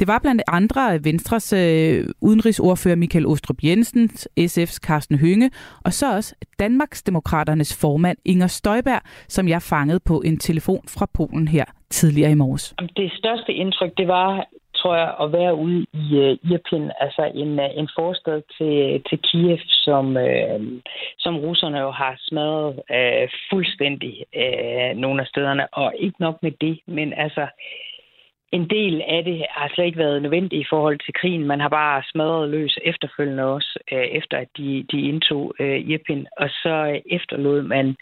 Det var blandt andre Venstres øh, udenrigsordfører Michael Ostrup Jensen, SF's Carsten Hønge, og så også Danmarks Demokraternes formand Inger Støjberg, som jeg fangede på en telefon fra Polen her tidligere i morges. Det største indtryk, det var tror jeg, at være ude i uh, Irpin, altså en, uh, en forstad til, til Kiev, som, uh, som russerne jo har smadret uh, fuldstændig uh, nogle af stederne. Og ikke nok med det, men altså en del af det har slet ikke været nødvendigt i forhold til krigen. Man har bare smadret løs efterfølgende også, uh, efter at de, de indtog uh, Irpin. Og så uh, efterlod man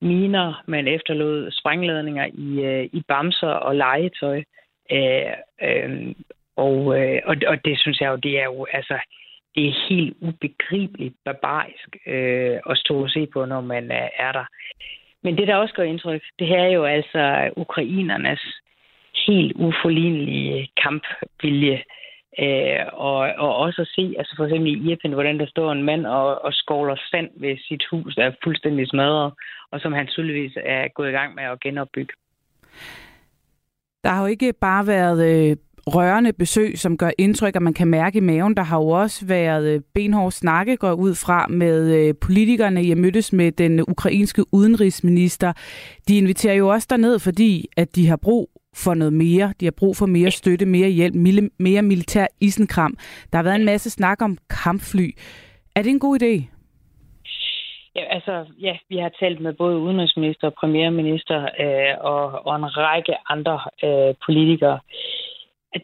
miner, man efterlod sprængladninger i, uh, i bamser og legetøj. Øh, øh, og, øh, og, og det synes jeg jo, det er jo altså, det er helt ubegribeligt barbarisk øh, at stå og se på, når man er, er der. Men det, der også gør indtryk, det her er jo altså ukrainernes helt uforlignelige kampvilje. Øh, og, og også at se, altså for eksempel i Irpen, hvordan der står en mand og, og skovler sand ved sit hus, der er fuldstændig smadret, og som han tydeligvis er gået i gang med at genopbygge. Der har jo ikke bare været øh, rørende besøg, som gør indtryk, at man kan mærke i maven. Der har jo også været øh, benhård snakke, går ud fra, med øh, politikerne. Jeg mødtes med den ukrainske udenrigsminister. De inviterer jo også derned, fordi at de har brug for noget mere. De har brug for mere støtte, mere hjælp, mere militær isenkram. Der har været en masse snak om kampfly. Er det en god idé? Ja, altså, ja, vi har talt med både udenrigsminister premierminister øh, og, og en række andre øh, politikere.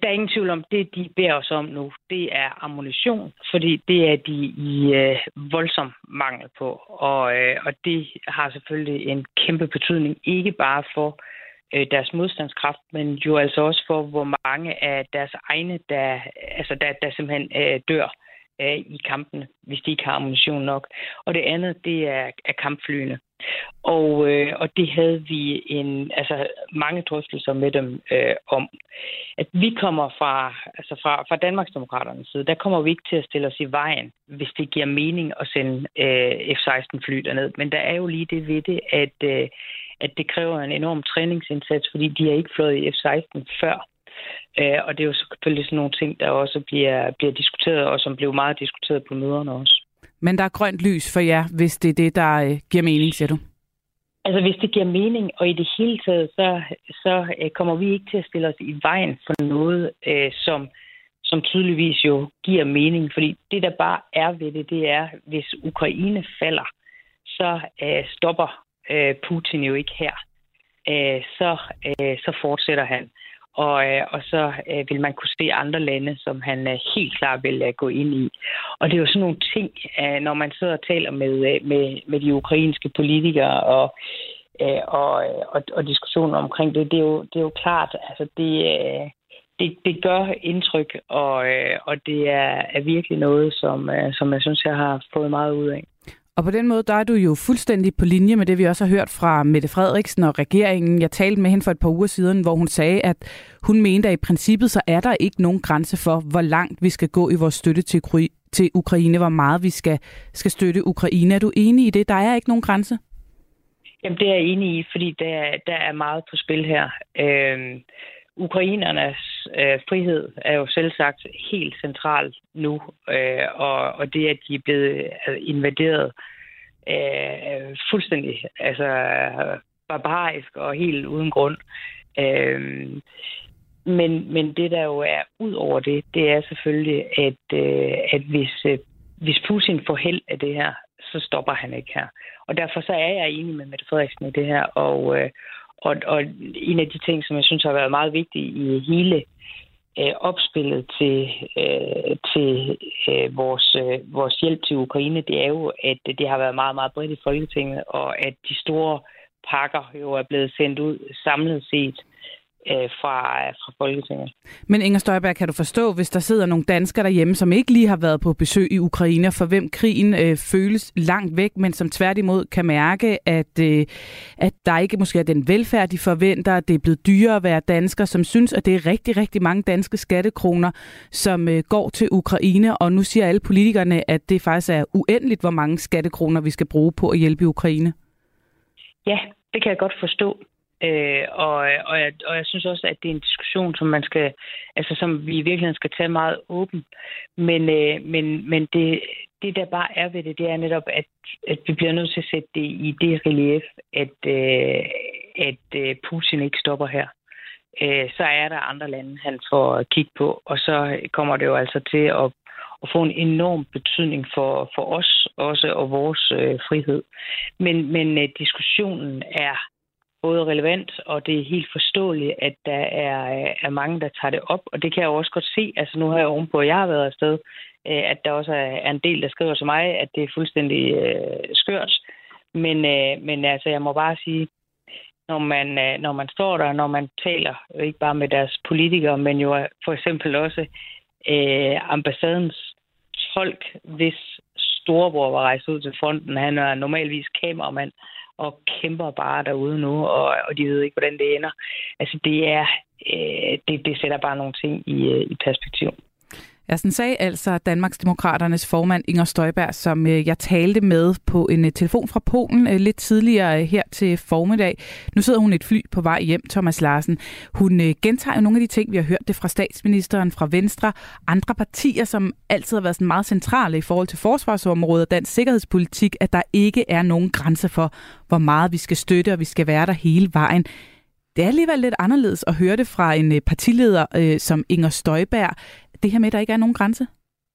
Der er ingen tvivl om, det de beder os om nu, det er ammunition, fordi det er de i øh, voldsom mangel på. Og, øh, og det har selvfølgelig en kæmpe betydning, ikke bare for øh, deres modstandskraft, men jo altså også for, hvor mange af deres egne, der, altså der, der simpelthen øh, dør af i kampene, hvis de ikke har ammunition nok. Og det andet, det er, er kampflyene. Og, øh, og det havde vi en, altså mange drøftelser med dem øh, om. At vi kommer fra, altså fra, fra Danmarksdemokraternes side, der kommer vi ikke til at stille os i vejen, hvis det giver mening at sende øh, F-16-fly derned. Men der er jo lige det ved det, at, øh, at det kræver en enorm træningsindsats, fordi de har ikke flået i F-16 før. Øh, og det er jo selvfølgelig sådan nogle ting, der også bliver, bliver diskuteret, og som blev meget diskuteret på møderne også. Men der er grønt lys for jer, hvis det er det, der øh, giver mening, siger du? Altså, hvis det giver mening, og i det hele taget, så, så øh, kommer vi ikke til at stille os i vejen for noget, øh, som, som tydeligvis jo giver mening. Fordi det, der bare er ved det, det er, hvis Ukraine falder, så øh, stopper øh, Putin jo ikke her. Øh, så, øh, så fortsætter han og, øh, og så øh, vil man kunne se andre lande, som han øh, helt klart vil øh, gå ind i. Og det er jo sådan nogle ting, øh, når man sidder og taler med, øh, med, med de ukrainske politikere og, øh, og, øh, og, og diskussioner omkring det, det er jo, det er jo klart, altså det, øh, det, det gør indtryk, og, øh, og det er, er virkelig noget, som, øh, som jeg synes, jeg har fået meget ud af. Og på den måde, der er du jo fuldstændig på linje med det, vi også har hørt fra Mette Frederiksen og regeringen. Jeg talte med hende for et par uger siden, hvor hun sagde, at hun mente, at i princippet så er der ikke nogen grænse for, hvor langt vi skal gå i vores støtte til, til Ukraine, hvor meget vi skal, skal støtte Ukraine. Er du enig i det? Der er ikke nogen grænse? Jamen, det er jeg enig i, fordi der, der er meget på spil her. Øh, Ukrainernes øh, frihed er jo selv sagt helt central nu, øh, og, og det, at de er blevet øh, invaderet øh, fuldstændig altså barbarisk og helt uden grund. Øh, men, men det, der jo er ud over det, det er selvfølgelig, at, øh, at hvis, øh, hvis Putin får held af det her, så stopper han ikke her. Og derfor så er jeg enig med Mette Frederiksen i det her, og, øh, og, og en af de ting, som jeg synes har været meget vigtig i hele øh, opspillet til, øh, til øh, vores, øh, vores hjælp til Ukraine, det er jo, at det har været meget, meget bredt i Folketinget, og at de store pakker jo er blevet sendt ud samlet set øh, fra, fra Folketinget. Men Inger Støjberg, kan du forstå, hvis der sidder nogle danskere derhjemme, som ikke lige har været på besøg i Ukraine, for hvem krigen øh, føles langt væk, men som tværtimod kan mærke, at, øh, at der ikke måske er den velfærd, de forventer, at det er blevet dyrere at være dansker, som synes, at det er rigtig, rigtig mange danske skattekroner, som øh, går til Ukraine, og nu siger alle politikerne, at det faktisk er uendeligt, hvor mange skattekroner vi skal bruge på at hjælpe Ukraine. Ja, det kan jeg godt forstå. Øh, og, og, jeg, og jeg synes også, at det er en diskussion, som man skal, altså som vi i virkeligheden skal tage meget åben. Men, øh, men, men det, det, der bare er ved det, det er netop, at, at vi bliver nødt til at sætte det i det relief, at, øh, at øh, Putin ikke stopper her. Øh, så er der andre lande, han får kigge på, og så kommer det jo altså til at, at få en enorm betydning for, for os også og vores øh, frihed. Men, men øh, diskussionen er både relevant, og det er helt forståeligt, at der er, er mange, der tager det op. Og det kan jeg også godt se. Altså nu har jeg ovenpå, at jeg har været afsted, øh, at der også er en del, der skriver til mig, at det er fuldstændig øh, skørt. Men, øh, men altså, jeg må bare sige, når man, øh, når man står der, når man taler, ikke bare med deres politikere, men jo for eksempel også øh, ambassadens folk, hvis storebror var rejst ud til fronten, han er normalvis kameramand, og kæmper bare derude nu, og, og de ved ikke, hvordan det ender. Altså, det er, øh, det, det sætter bare nogle ting i, øh, i perspektiv. Ja, sådan sagde altså Danmarksdemokraternes formand Inger Støjberg, som øh, jeg talte med på en øh, telefon fra Polen øh, lidt tidligere her til formiddag. Nu sidder hun i et fly på vej hjem, Thomas Larsen. Hun gentager jo nogle af de ting, vi har hørt det fra statsministeren, fra Venstre, andre partier, som altid har været sådan meget centrale i forhold til forsvarsområdet og dansk sikkerhedspolitik, at der ikke er nogen grænse for, hvor meget vi skal støtte, og vi skal være der hele vejen. Det er alligevel lidt anderledes at høre det fra en partileder øh, som Inger Støjberg det her med, at der ikke er nogen grænse?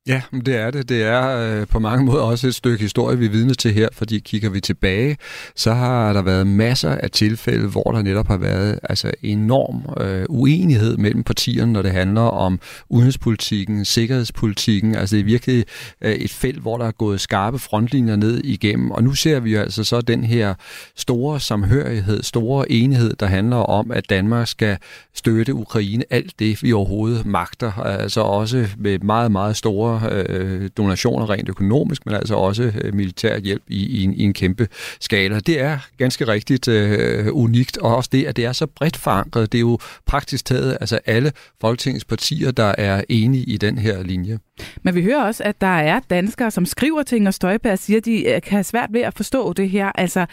Ja, det er det. Det er øh, på mange måder også et stykke historie, vi er vidne til her, fordi kigger vi tilbage, så har der været masser af tilfælde, hvor der netop har været altså enorm øh, uenighed mellem partierne, når det handler om udenrigspolitikken, sikkerhedspolitikken. Altså det er virkelig øh, et felt, hvor der er gået skarpe frontlinjer ned igennem, og nu ser vi altså så den her store samhørighed, store enighed, der handler om, at Danmark skal støtte Ukraine alt det, vi overhovedet magter, altså også med meget, meget store øh, donationer rent økonomisk, men altså også øh, militær hjælp i, i, en, i en kæmpe skala. Det er ganske rigtigt øh, unikt, og også det, at det er så bredt forankret. Det er jo praktisk taget altså alle Folketingets partier, der er enige i den her linje. Men vi hører også, at der er danskere, som skriver til Inger Støjberg og siger, at de øh, kan have svært ved at forstå det her. Altså,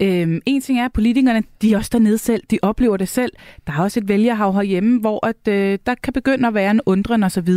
øhm, en ting er, at politikerne, de er også dernede selv, de oplever det selv. Der er også et vælgerhav herhjemme, hvor at, øh, der kan begynde at være en undren osv.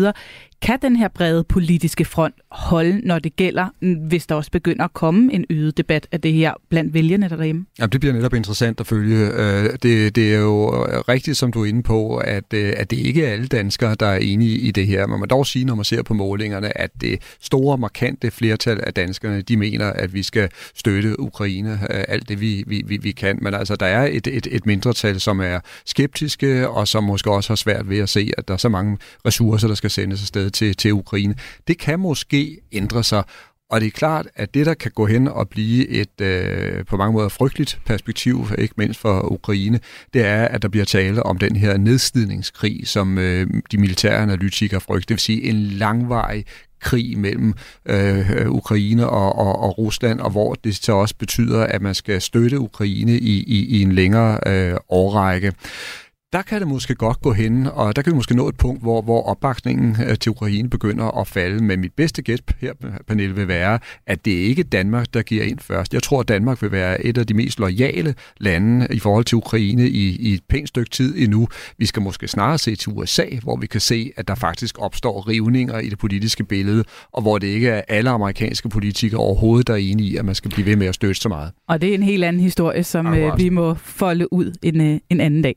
Kan den her brede politiske front holde, når det gælder, hvis der også begynder at komme en øget debat af det her blandt vælgerne derhjemme? Jamen, det bliver netop interessant at følge. Øh, det, det er jo øh, rigtigt, som du er inde på, at, at det ikke er alle danskere, der er enige i det her. Man må dog sige, når man ser på målingerne, at det store, markante flertal af danskerne, de mener, at vi skal støtte Ukraine øh, alt det, vi, vi, vi, vi kan. Men altså, der er et, et, et mindretal, som er skeptiske, og som måske også har svært ved at se, at der er så mange ressourcer, der skal sendes afsted til, til Ukraine. Det kan måske ændre sig, og det er klart, at det, der kan gå hen og blive et øh, på mange måder frygteligt perspektiv, ikke mindst for Ukraine, det er, at der bliver tale om den her nedslidningskrig, som øh, de militære analytikere frygter. Det vil sige en langvarig krig mellem øh, Ukraine og, og, og Rusland, og hvor det så også betyder, at man skal støtte Ukraine i, i, i en længere øh, årrække der kan det måske godt gå hen, og der kan vi måske nå et punkt, hvor, hvor opbakningen øh, til Ukraine begynder at falde. Men mit bedste gæt her, Pernille, vil være, at det ikke er Danmark, der giver ind først. Jeg tror, at Danmark vil være et af de mest lojale lande i forhold til Ukraine i, i et pænt stykke tid endnu. Vi skal måske snarere se til USA, hvor vi kan se, at der faktisk opstår rivninger i det politiske billede, og hvor det ikke er alle amerikanske politikere overhovedet, der er enige i, at man skal blive ved med at støtte så meget. Og det er en helt anden historie, som øh, vi må folde ud en, øh, en anden dag.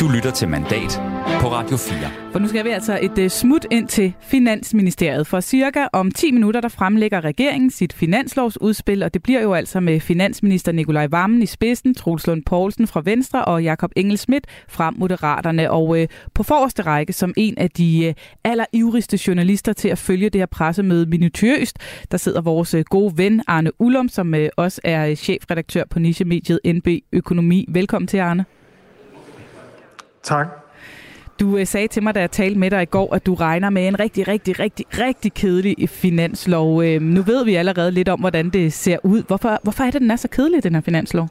Du lytter til Mandat på Radio 4. For nu skal vi altså et uh, smut ind til Finansministeriet. For cirka om 10 minutter, der fremlægger regeringen sit finanslovsudspil, og det bliver jo altså med finansminister Nikolaj Vammen i spidsen, Troels Lund Poulsen fra Venstre og Jakob Engel Schmidt fra Moderaterne. Og uh, på forreste række, som en af de uh, allerivrigste journalister til at følge det her pressemøde minutiøst, der sidder vores uh, gode ven Arne Ullum, som uh, også er chefredaktør på nichemediet NB Økonomi. Velkommen til, Arne. Tak. Du øh, sagde til mig, da jeg talte med dig i går, at du regner med en rigtig, rigtig, rigtig, rigtig kedelig finanslov. Øh, nu ved vi allerede lidt om, hvordan det ser ud. Hvorfor, hvorfor er det, den er så kedelig, den her finanslov?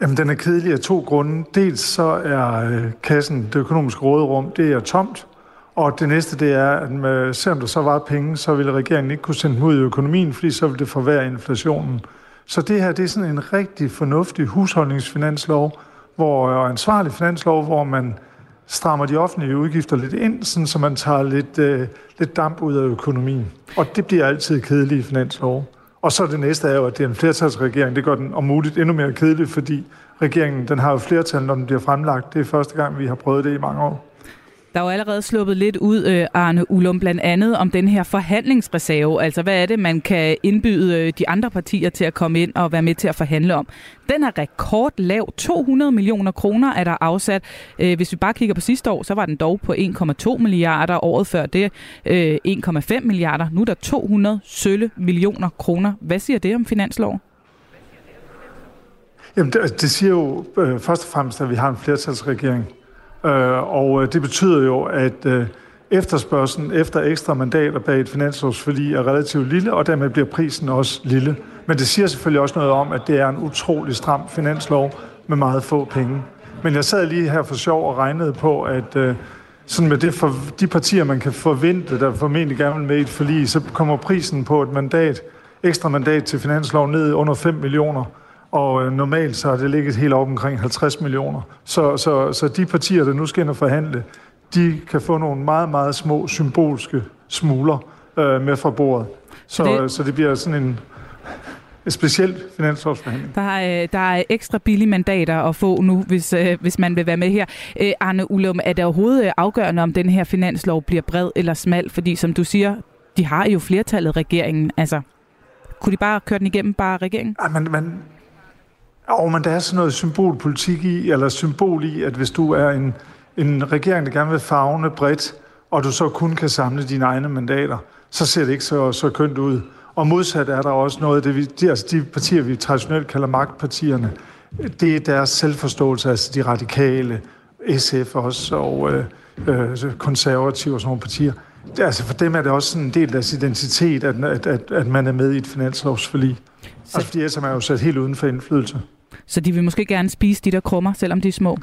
Jamen, den er kedelig af to grunde. Dels så er øh, kassen, det økonomiske råderum, det er tomt. Og det næste, det er, at med, selvom der så var penge, så ville regeringen ikke kunne sende dem ud i økonomien, fordi så ville det forværre inflationen. Så det her, det er sådan en rigtig fornuftig husholdningsfinanslov, hvor og ansvarlig finanslov, hvor man strammer de offentlige udgifter lidt ind, sådan, så man tager lidt, øh, lidt damp ud af økonomien. Og det bliver altid kedelige finanslov. Og så det næste er jo, at det er en flertalsregering. Det gør den om muligt endnu mere kedelig, fordi regeringen den har jo flertal, når den bliver fremlagt. Det er første gang, vi har prøvet det i mange år. Der er jo allerede sluppet lidt ud, øh, Arne Ullum, blandt andet om den her forhandlingsreserve. Altså, hvad er det, man kan indbyde øh, de andre partier til at komme ind og være med til at forhandle om? Den er rekordlav. 200 millioner kroner er der afsat. Øh, hvis vi bare kigger på sidste år, så var den dog på 1,2 milliarder. Året før det 1,5 milliarder. Nu er der 200 sølle millioner kroner. Hvad siger det om finanslov? Jamen, det, altså, det siger jo øh, først og fremmest, at vi har en flertalsregering. Øh, og øh, det betyder jo, at øh, efterspørgselen efter ekstra mandater bag et finanslovsforlig er relativt lille, og dermed bliver prisen også lille. Men det siger selvfølgelig også noget om, at det er en utrolig stram finanslov med meget få penge. Men jeg sad lige her for sjov og regnede på, at øh, sådan med det for, de partier, man kan forvente, der formentlig gerne vil med i et forlig, så kommer prisen på et mandat, ekstra mandat til finanslov ned under 5 millioner. Og øh, normalt så har det ligget helt op omkring 50 millioner. Så, så, så de partier, der nu skal ind og forhandle, de kan få nogle meget, meget små symbolske smuler øh, med fra bordet. Så, det... så det bliver sådan en, en speciel finanslovsforhandling. Der er, øh, der er ekstra billige mandater at få nu, hvis, øh, hvis man vil være med her. Øh, Arne Ullum, er det overhovedet afgørende, om den her finanslov bliver bred eller smal? Fordi som du siger, de har jo flertallet regeringen. Altså, kunne de bare køre den igennem, bare regeringen? Ja, men, men og men der er sådan noget symbolpolitik i, eller symbol i, at hvis du er en, en regering, der gerne vil fagne bredt, og du så kun kan samle dine egne mandater, så ser det ikke så, så kønt ud. Og modsat er der også noget, det vi, de, altså de partier, vi traditionelt kalder magtpartierne, det er deres selvforståelse, altså de radikale, SF også, og øh, øh, konservative og sådan nogle partier. Det, altså for dem er det også en del af deres identitet, at, at, at, at man er med i et finanslovsforlig. Så... Altså fordi ellers er man jo sat helt uden for indflydelse. Så de vil måske gerne spise de der krummer, selvom de er små?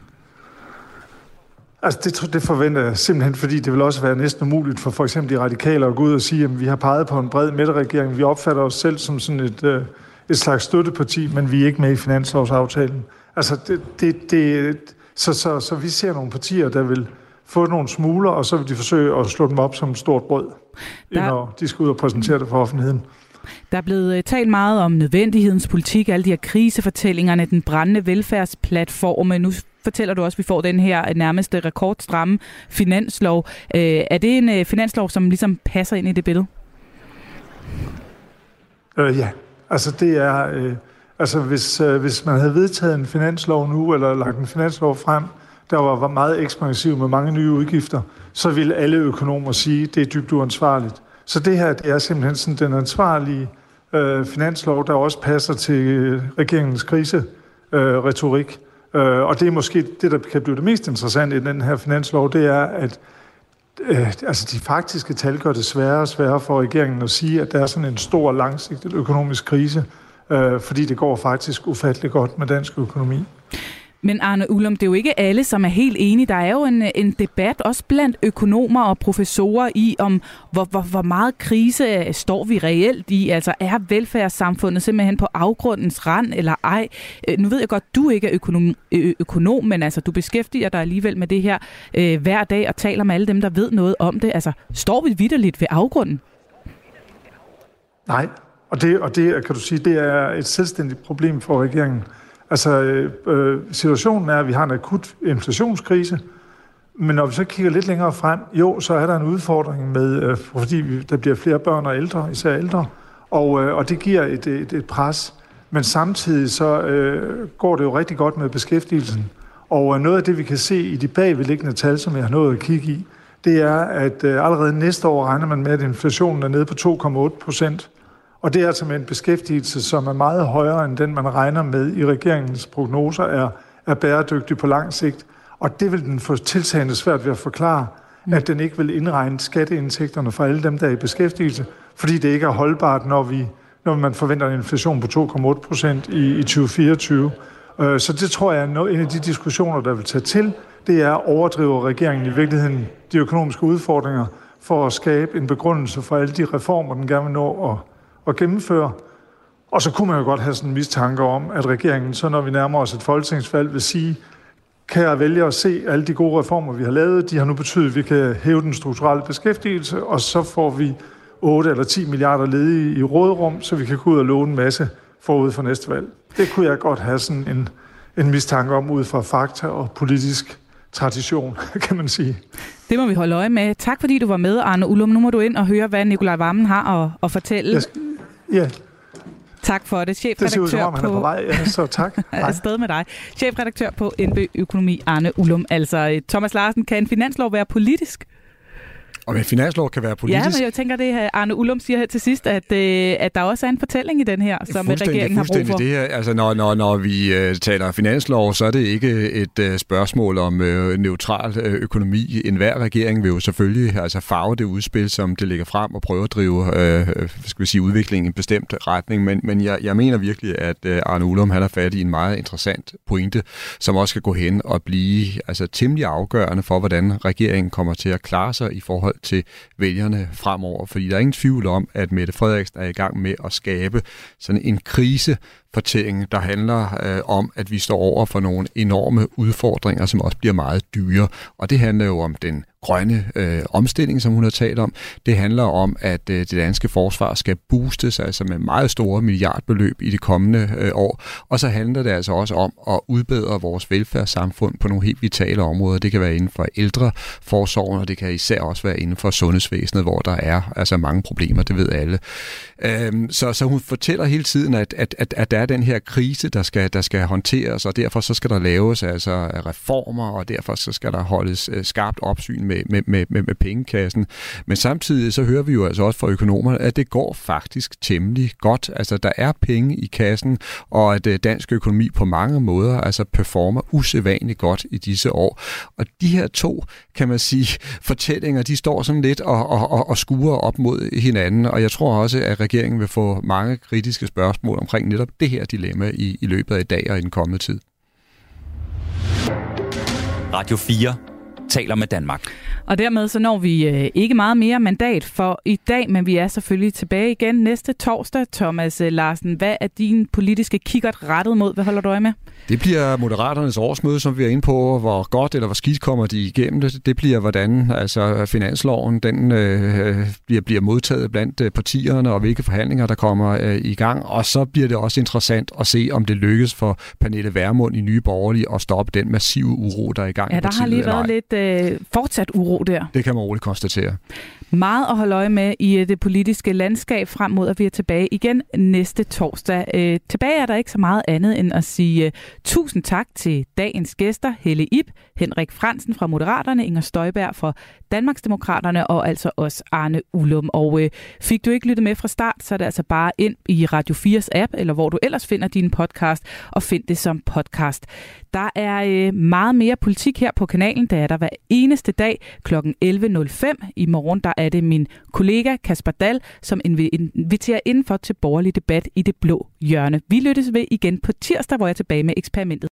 Altså det, det forventer jeg simpelthen, fordi det vil også være næsten umuligt for for eksempel de radikale at gå ud og sige, at vi har peget på en bred midterregering. Vi opfatter os selv som sådan et, øh, et slags støtteparti, men vi er ikke med i finanslovsaftalen. Altså det, det, det, så, så, så vi ser nogle partier, der vil få nogle smuler, og så vil de forsøge at slå dem op som et stort brød, der... når de skal ud og præsentere det for offentligheden. Der er blevet øh, talt meget om nødvendighedens politik, alle de her krisefortællingerne, den brændende velfærdsplatform. Øh, nu fortæller du også, at vi får den her øh, nærmeste rekordstramme finanslov. Er det en finanslov, som ligesom passer ind i det billede? Øh, ja, altså det er... Øh, altså hvis, øh, hvis man havde vedtaget en finanslov nu, eller lagt en finanslov frem, der var meget ekspansiv med mange nye udgifter, så ville alle økonomer sige, at det er dybt uansvarligt. Så det her det er simpelthen sådan den ansvarlige øh, finanslov, der også passer til øh, regeringens kriseretorik. Øh, øh, og det er måske det, der kan blive det mest interessante i den her finanslov, det er, at øh, altså de faktiske tal gør det sværere og sværere for regeringen at sige, at der er sådan en stor langsigtet økonomisk krise, øh, fordi det går faktisk ufattelig godt med dansk økonomi. Men Arne Ullum, det er jo ikke alle, som er helt enige. Der er jo en, en debat, også blandt økonomer og professorer, i om, hvor, hvor, hvor meget krise står vi reelt i. Altså, er velfærdssamfundet simpelthen på afgrundens rand, eller ej? Øh, nu ved jeg godt, du ikke er økonom, økonom men altså, du beskæftiger dig alligevel med det her øh, hver dag og taler med alle dem, der ved noget om det. Altså, står vi vidderligt ved afgrunden? Nej, og det, og det kan du sige, det er et selvstændigt problem for regeringen. Altså, øh, øh, situationen er, at vi har en akut inflationskrise, men når vi så kigger lidt længere frem, jo, så er der en udfordring med, øh, fordi vi, der bliver flere børn og ældre, især ældre, og, øh, og det giver et, et, et pres. Men samtidig så øh, går det jo rigtig godt med beskæftigelsen. Og øh, noget af det, vi kan se i de bagvedliggende tal, som jeg har nået at kigge i, det er, at øh, allerede næste år regner man med, at inflationen er nede på 2,8 procent. Og det er altså med en beskæftigelse, som er meget højere end den, man regner med i regeringens prognoser, er, er bæredygtig på lang sigt. Og det vil den få tiltagende svært ved at forklare, mm. at den ikke vil indregne skatteindtægterne for alle dem, der er i beskæftigelse, fordi det ikke er holdbart, når, vi, når man forventer en inflation på 2,8 procent i, i 2024. Øh, så det tror jeg er en af de diskussioner, der vil tage til. Det er at overdrive regeringen i virkeligheden de økonomiske udfordringer for at skabe en begrundelse for alle de reformer, den gerne vil nå at at gennemføre. Og så kunne man jo godt have sådan en mistanke om, at regeringen, så når vi nærmer os et folketingsvalg, vil sige, kan jeg vælge at se alle de gode reformer, vi har lavet, de har nu betydet, at vi kan hæve den strukturelle beskæftigelse, og så får vi 8 eller 10 milliarder ledige i rådrum, så vi kan gå ud og låne en masse forud for næste valg. Det kunne jeg godt have sådan en, en mistanke om ud fra fakta og politisk tradition, kan man sige. Det må vi holde øje med. Tak fordi du var med, Arne Ullum. Nu må du ind og høre, hvad Nikolaj Vammen har at, at fortælle. Skal, ja. Tak for det. Chefredaktør det ser ud som om, han er på vej, ja, så tak. Afsted med dig. Chefredaktør på NB Økonomi, Arne Ullum. Altså, Thomas Larsen, kan en finanslov være politisk? Og en finanslov kan være politisk. Ja, men jeg tænker, det Arne Ullum siger her til sidst, at, øh, at der også er en fortælling i den her, som regeringen har brug for. Det her, altså, når, når, når vi uh, taler finanslov, så er det ikke et spørgsmål om neutral økonomi. En hver regering vil jo selvfølgelig altså, farve det udspil, som det ligger frem og prøve at drive uh, skal vi sige, udviklingen i en bestemt retning. Men, men jeg, jeg mener virkelig, at Arne Ullum han har fat i en meget interessant pointe, som også skal gå hen og blive altså, temmelig afgørende for, hvordan regeringen kommer til at klare sig i forhold forhold til vælgerne fremover. Fordi der er ingen tvivl om, at Mette Frederiksen er i gang med at skabe sådan en krise fortælling, der handler øh, om, at vi står over for nogle enorme udfordringer, som også bliver meget dyre. Og det handler jo om den grønne øh, omstilling, som hun har talt om. Det handler om, at øh, det danske forsvar skal boostes, altså med meget store milliardbeløb i de kommende øh, år. Og så handler det altså også om at udbedre vores velfærdssamfund på nogle helt vitale områder. Det kan være inden for ældre forsorgen, og det kan især også være inden for sundhedsvæsenet, hvor der er altså mange problemer, det ved alle. Øh, så, så hun fortæller hele tiden, at, at, at, at der er den her krise, der skal, der skal håndteres, og derfor så skal der laves altså reformer, og derfor så skal der holdes øh, skarpt opsyn med, med, med, med, med pengekassen. Men samtidig så hører vi jo altså også fra økonomerne, at det går faktisk temmelig godt. Altså der er penge i kassen, og at øh, dansk økonomi på mange måder altså performer usædvanligt godt i disse år. Og de her to, kan man sige, fortællinger, de står sådan lidt og, og, og, og skuer op mod hinanden, og jeg tror også, at regeringen vil få mange kritiske spørgsmål omkring netop det her dilemma i, i løbet af i dag og i den kommende tid. Radio 4 taler med Danmark. Og dermed så når vi øh, ikke meget mere mandat for i dag, men vi er selvfølgelig tilbage igen næste torsdag. Thomas øh, Larsen, hvad er din politiske kikkert rettet mod? Hvad holder du øje med? Det bliver Moderaternes årsmøde, som vi er inde på. Hvor godt eller hvor skidt kommer de igennem det. Det bliver, hvordan altså, finansloven den, øh, bliver, bliver modtaget blandt øh, partierne, og hvilke forhandlinger, der kommer øh, i gang. Og så bliver det også interessant at se, om det lykkes for Pernille Værmund i Nye Borgerlige at stoppe den massive uro, der er i gang Ja, der har lige været lidt øh, fortsat uro der. Det kan man roligt konstatere. Meget at holde øje med i øh, det politiske landskab frem mod, at vi er tilbage igen næste torsdag. Øh, tilbage er der ikke så meget andet end at sige øh, tusind tak til dagens gæster, Helle Ip, Henrik Fransen fra Moderaterne, Inger Støjberg fra Danmarksdemokraterne og altså også Arne Ullum. Og øh, fik du ikke lyttet med fra start, så er det altså bare ind i Radio 4's app, eller hvor du ellers finder din podcast, og find det som podcast. Der er øh, meget mere politik her på kanalen, der er der hver eneste dag kl. 11.05. I morgen der er det min kollega Kasper Dal, som inviterer indenfor til borgerlig debat i det blå hjørne. Vi lyttes ved igen på tirsdag, hvor jeg er tilbage med eksperimentet.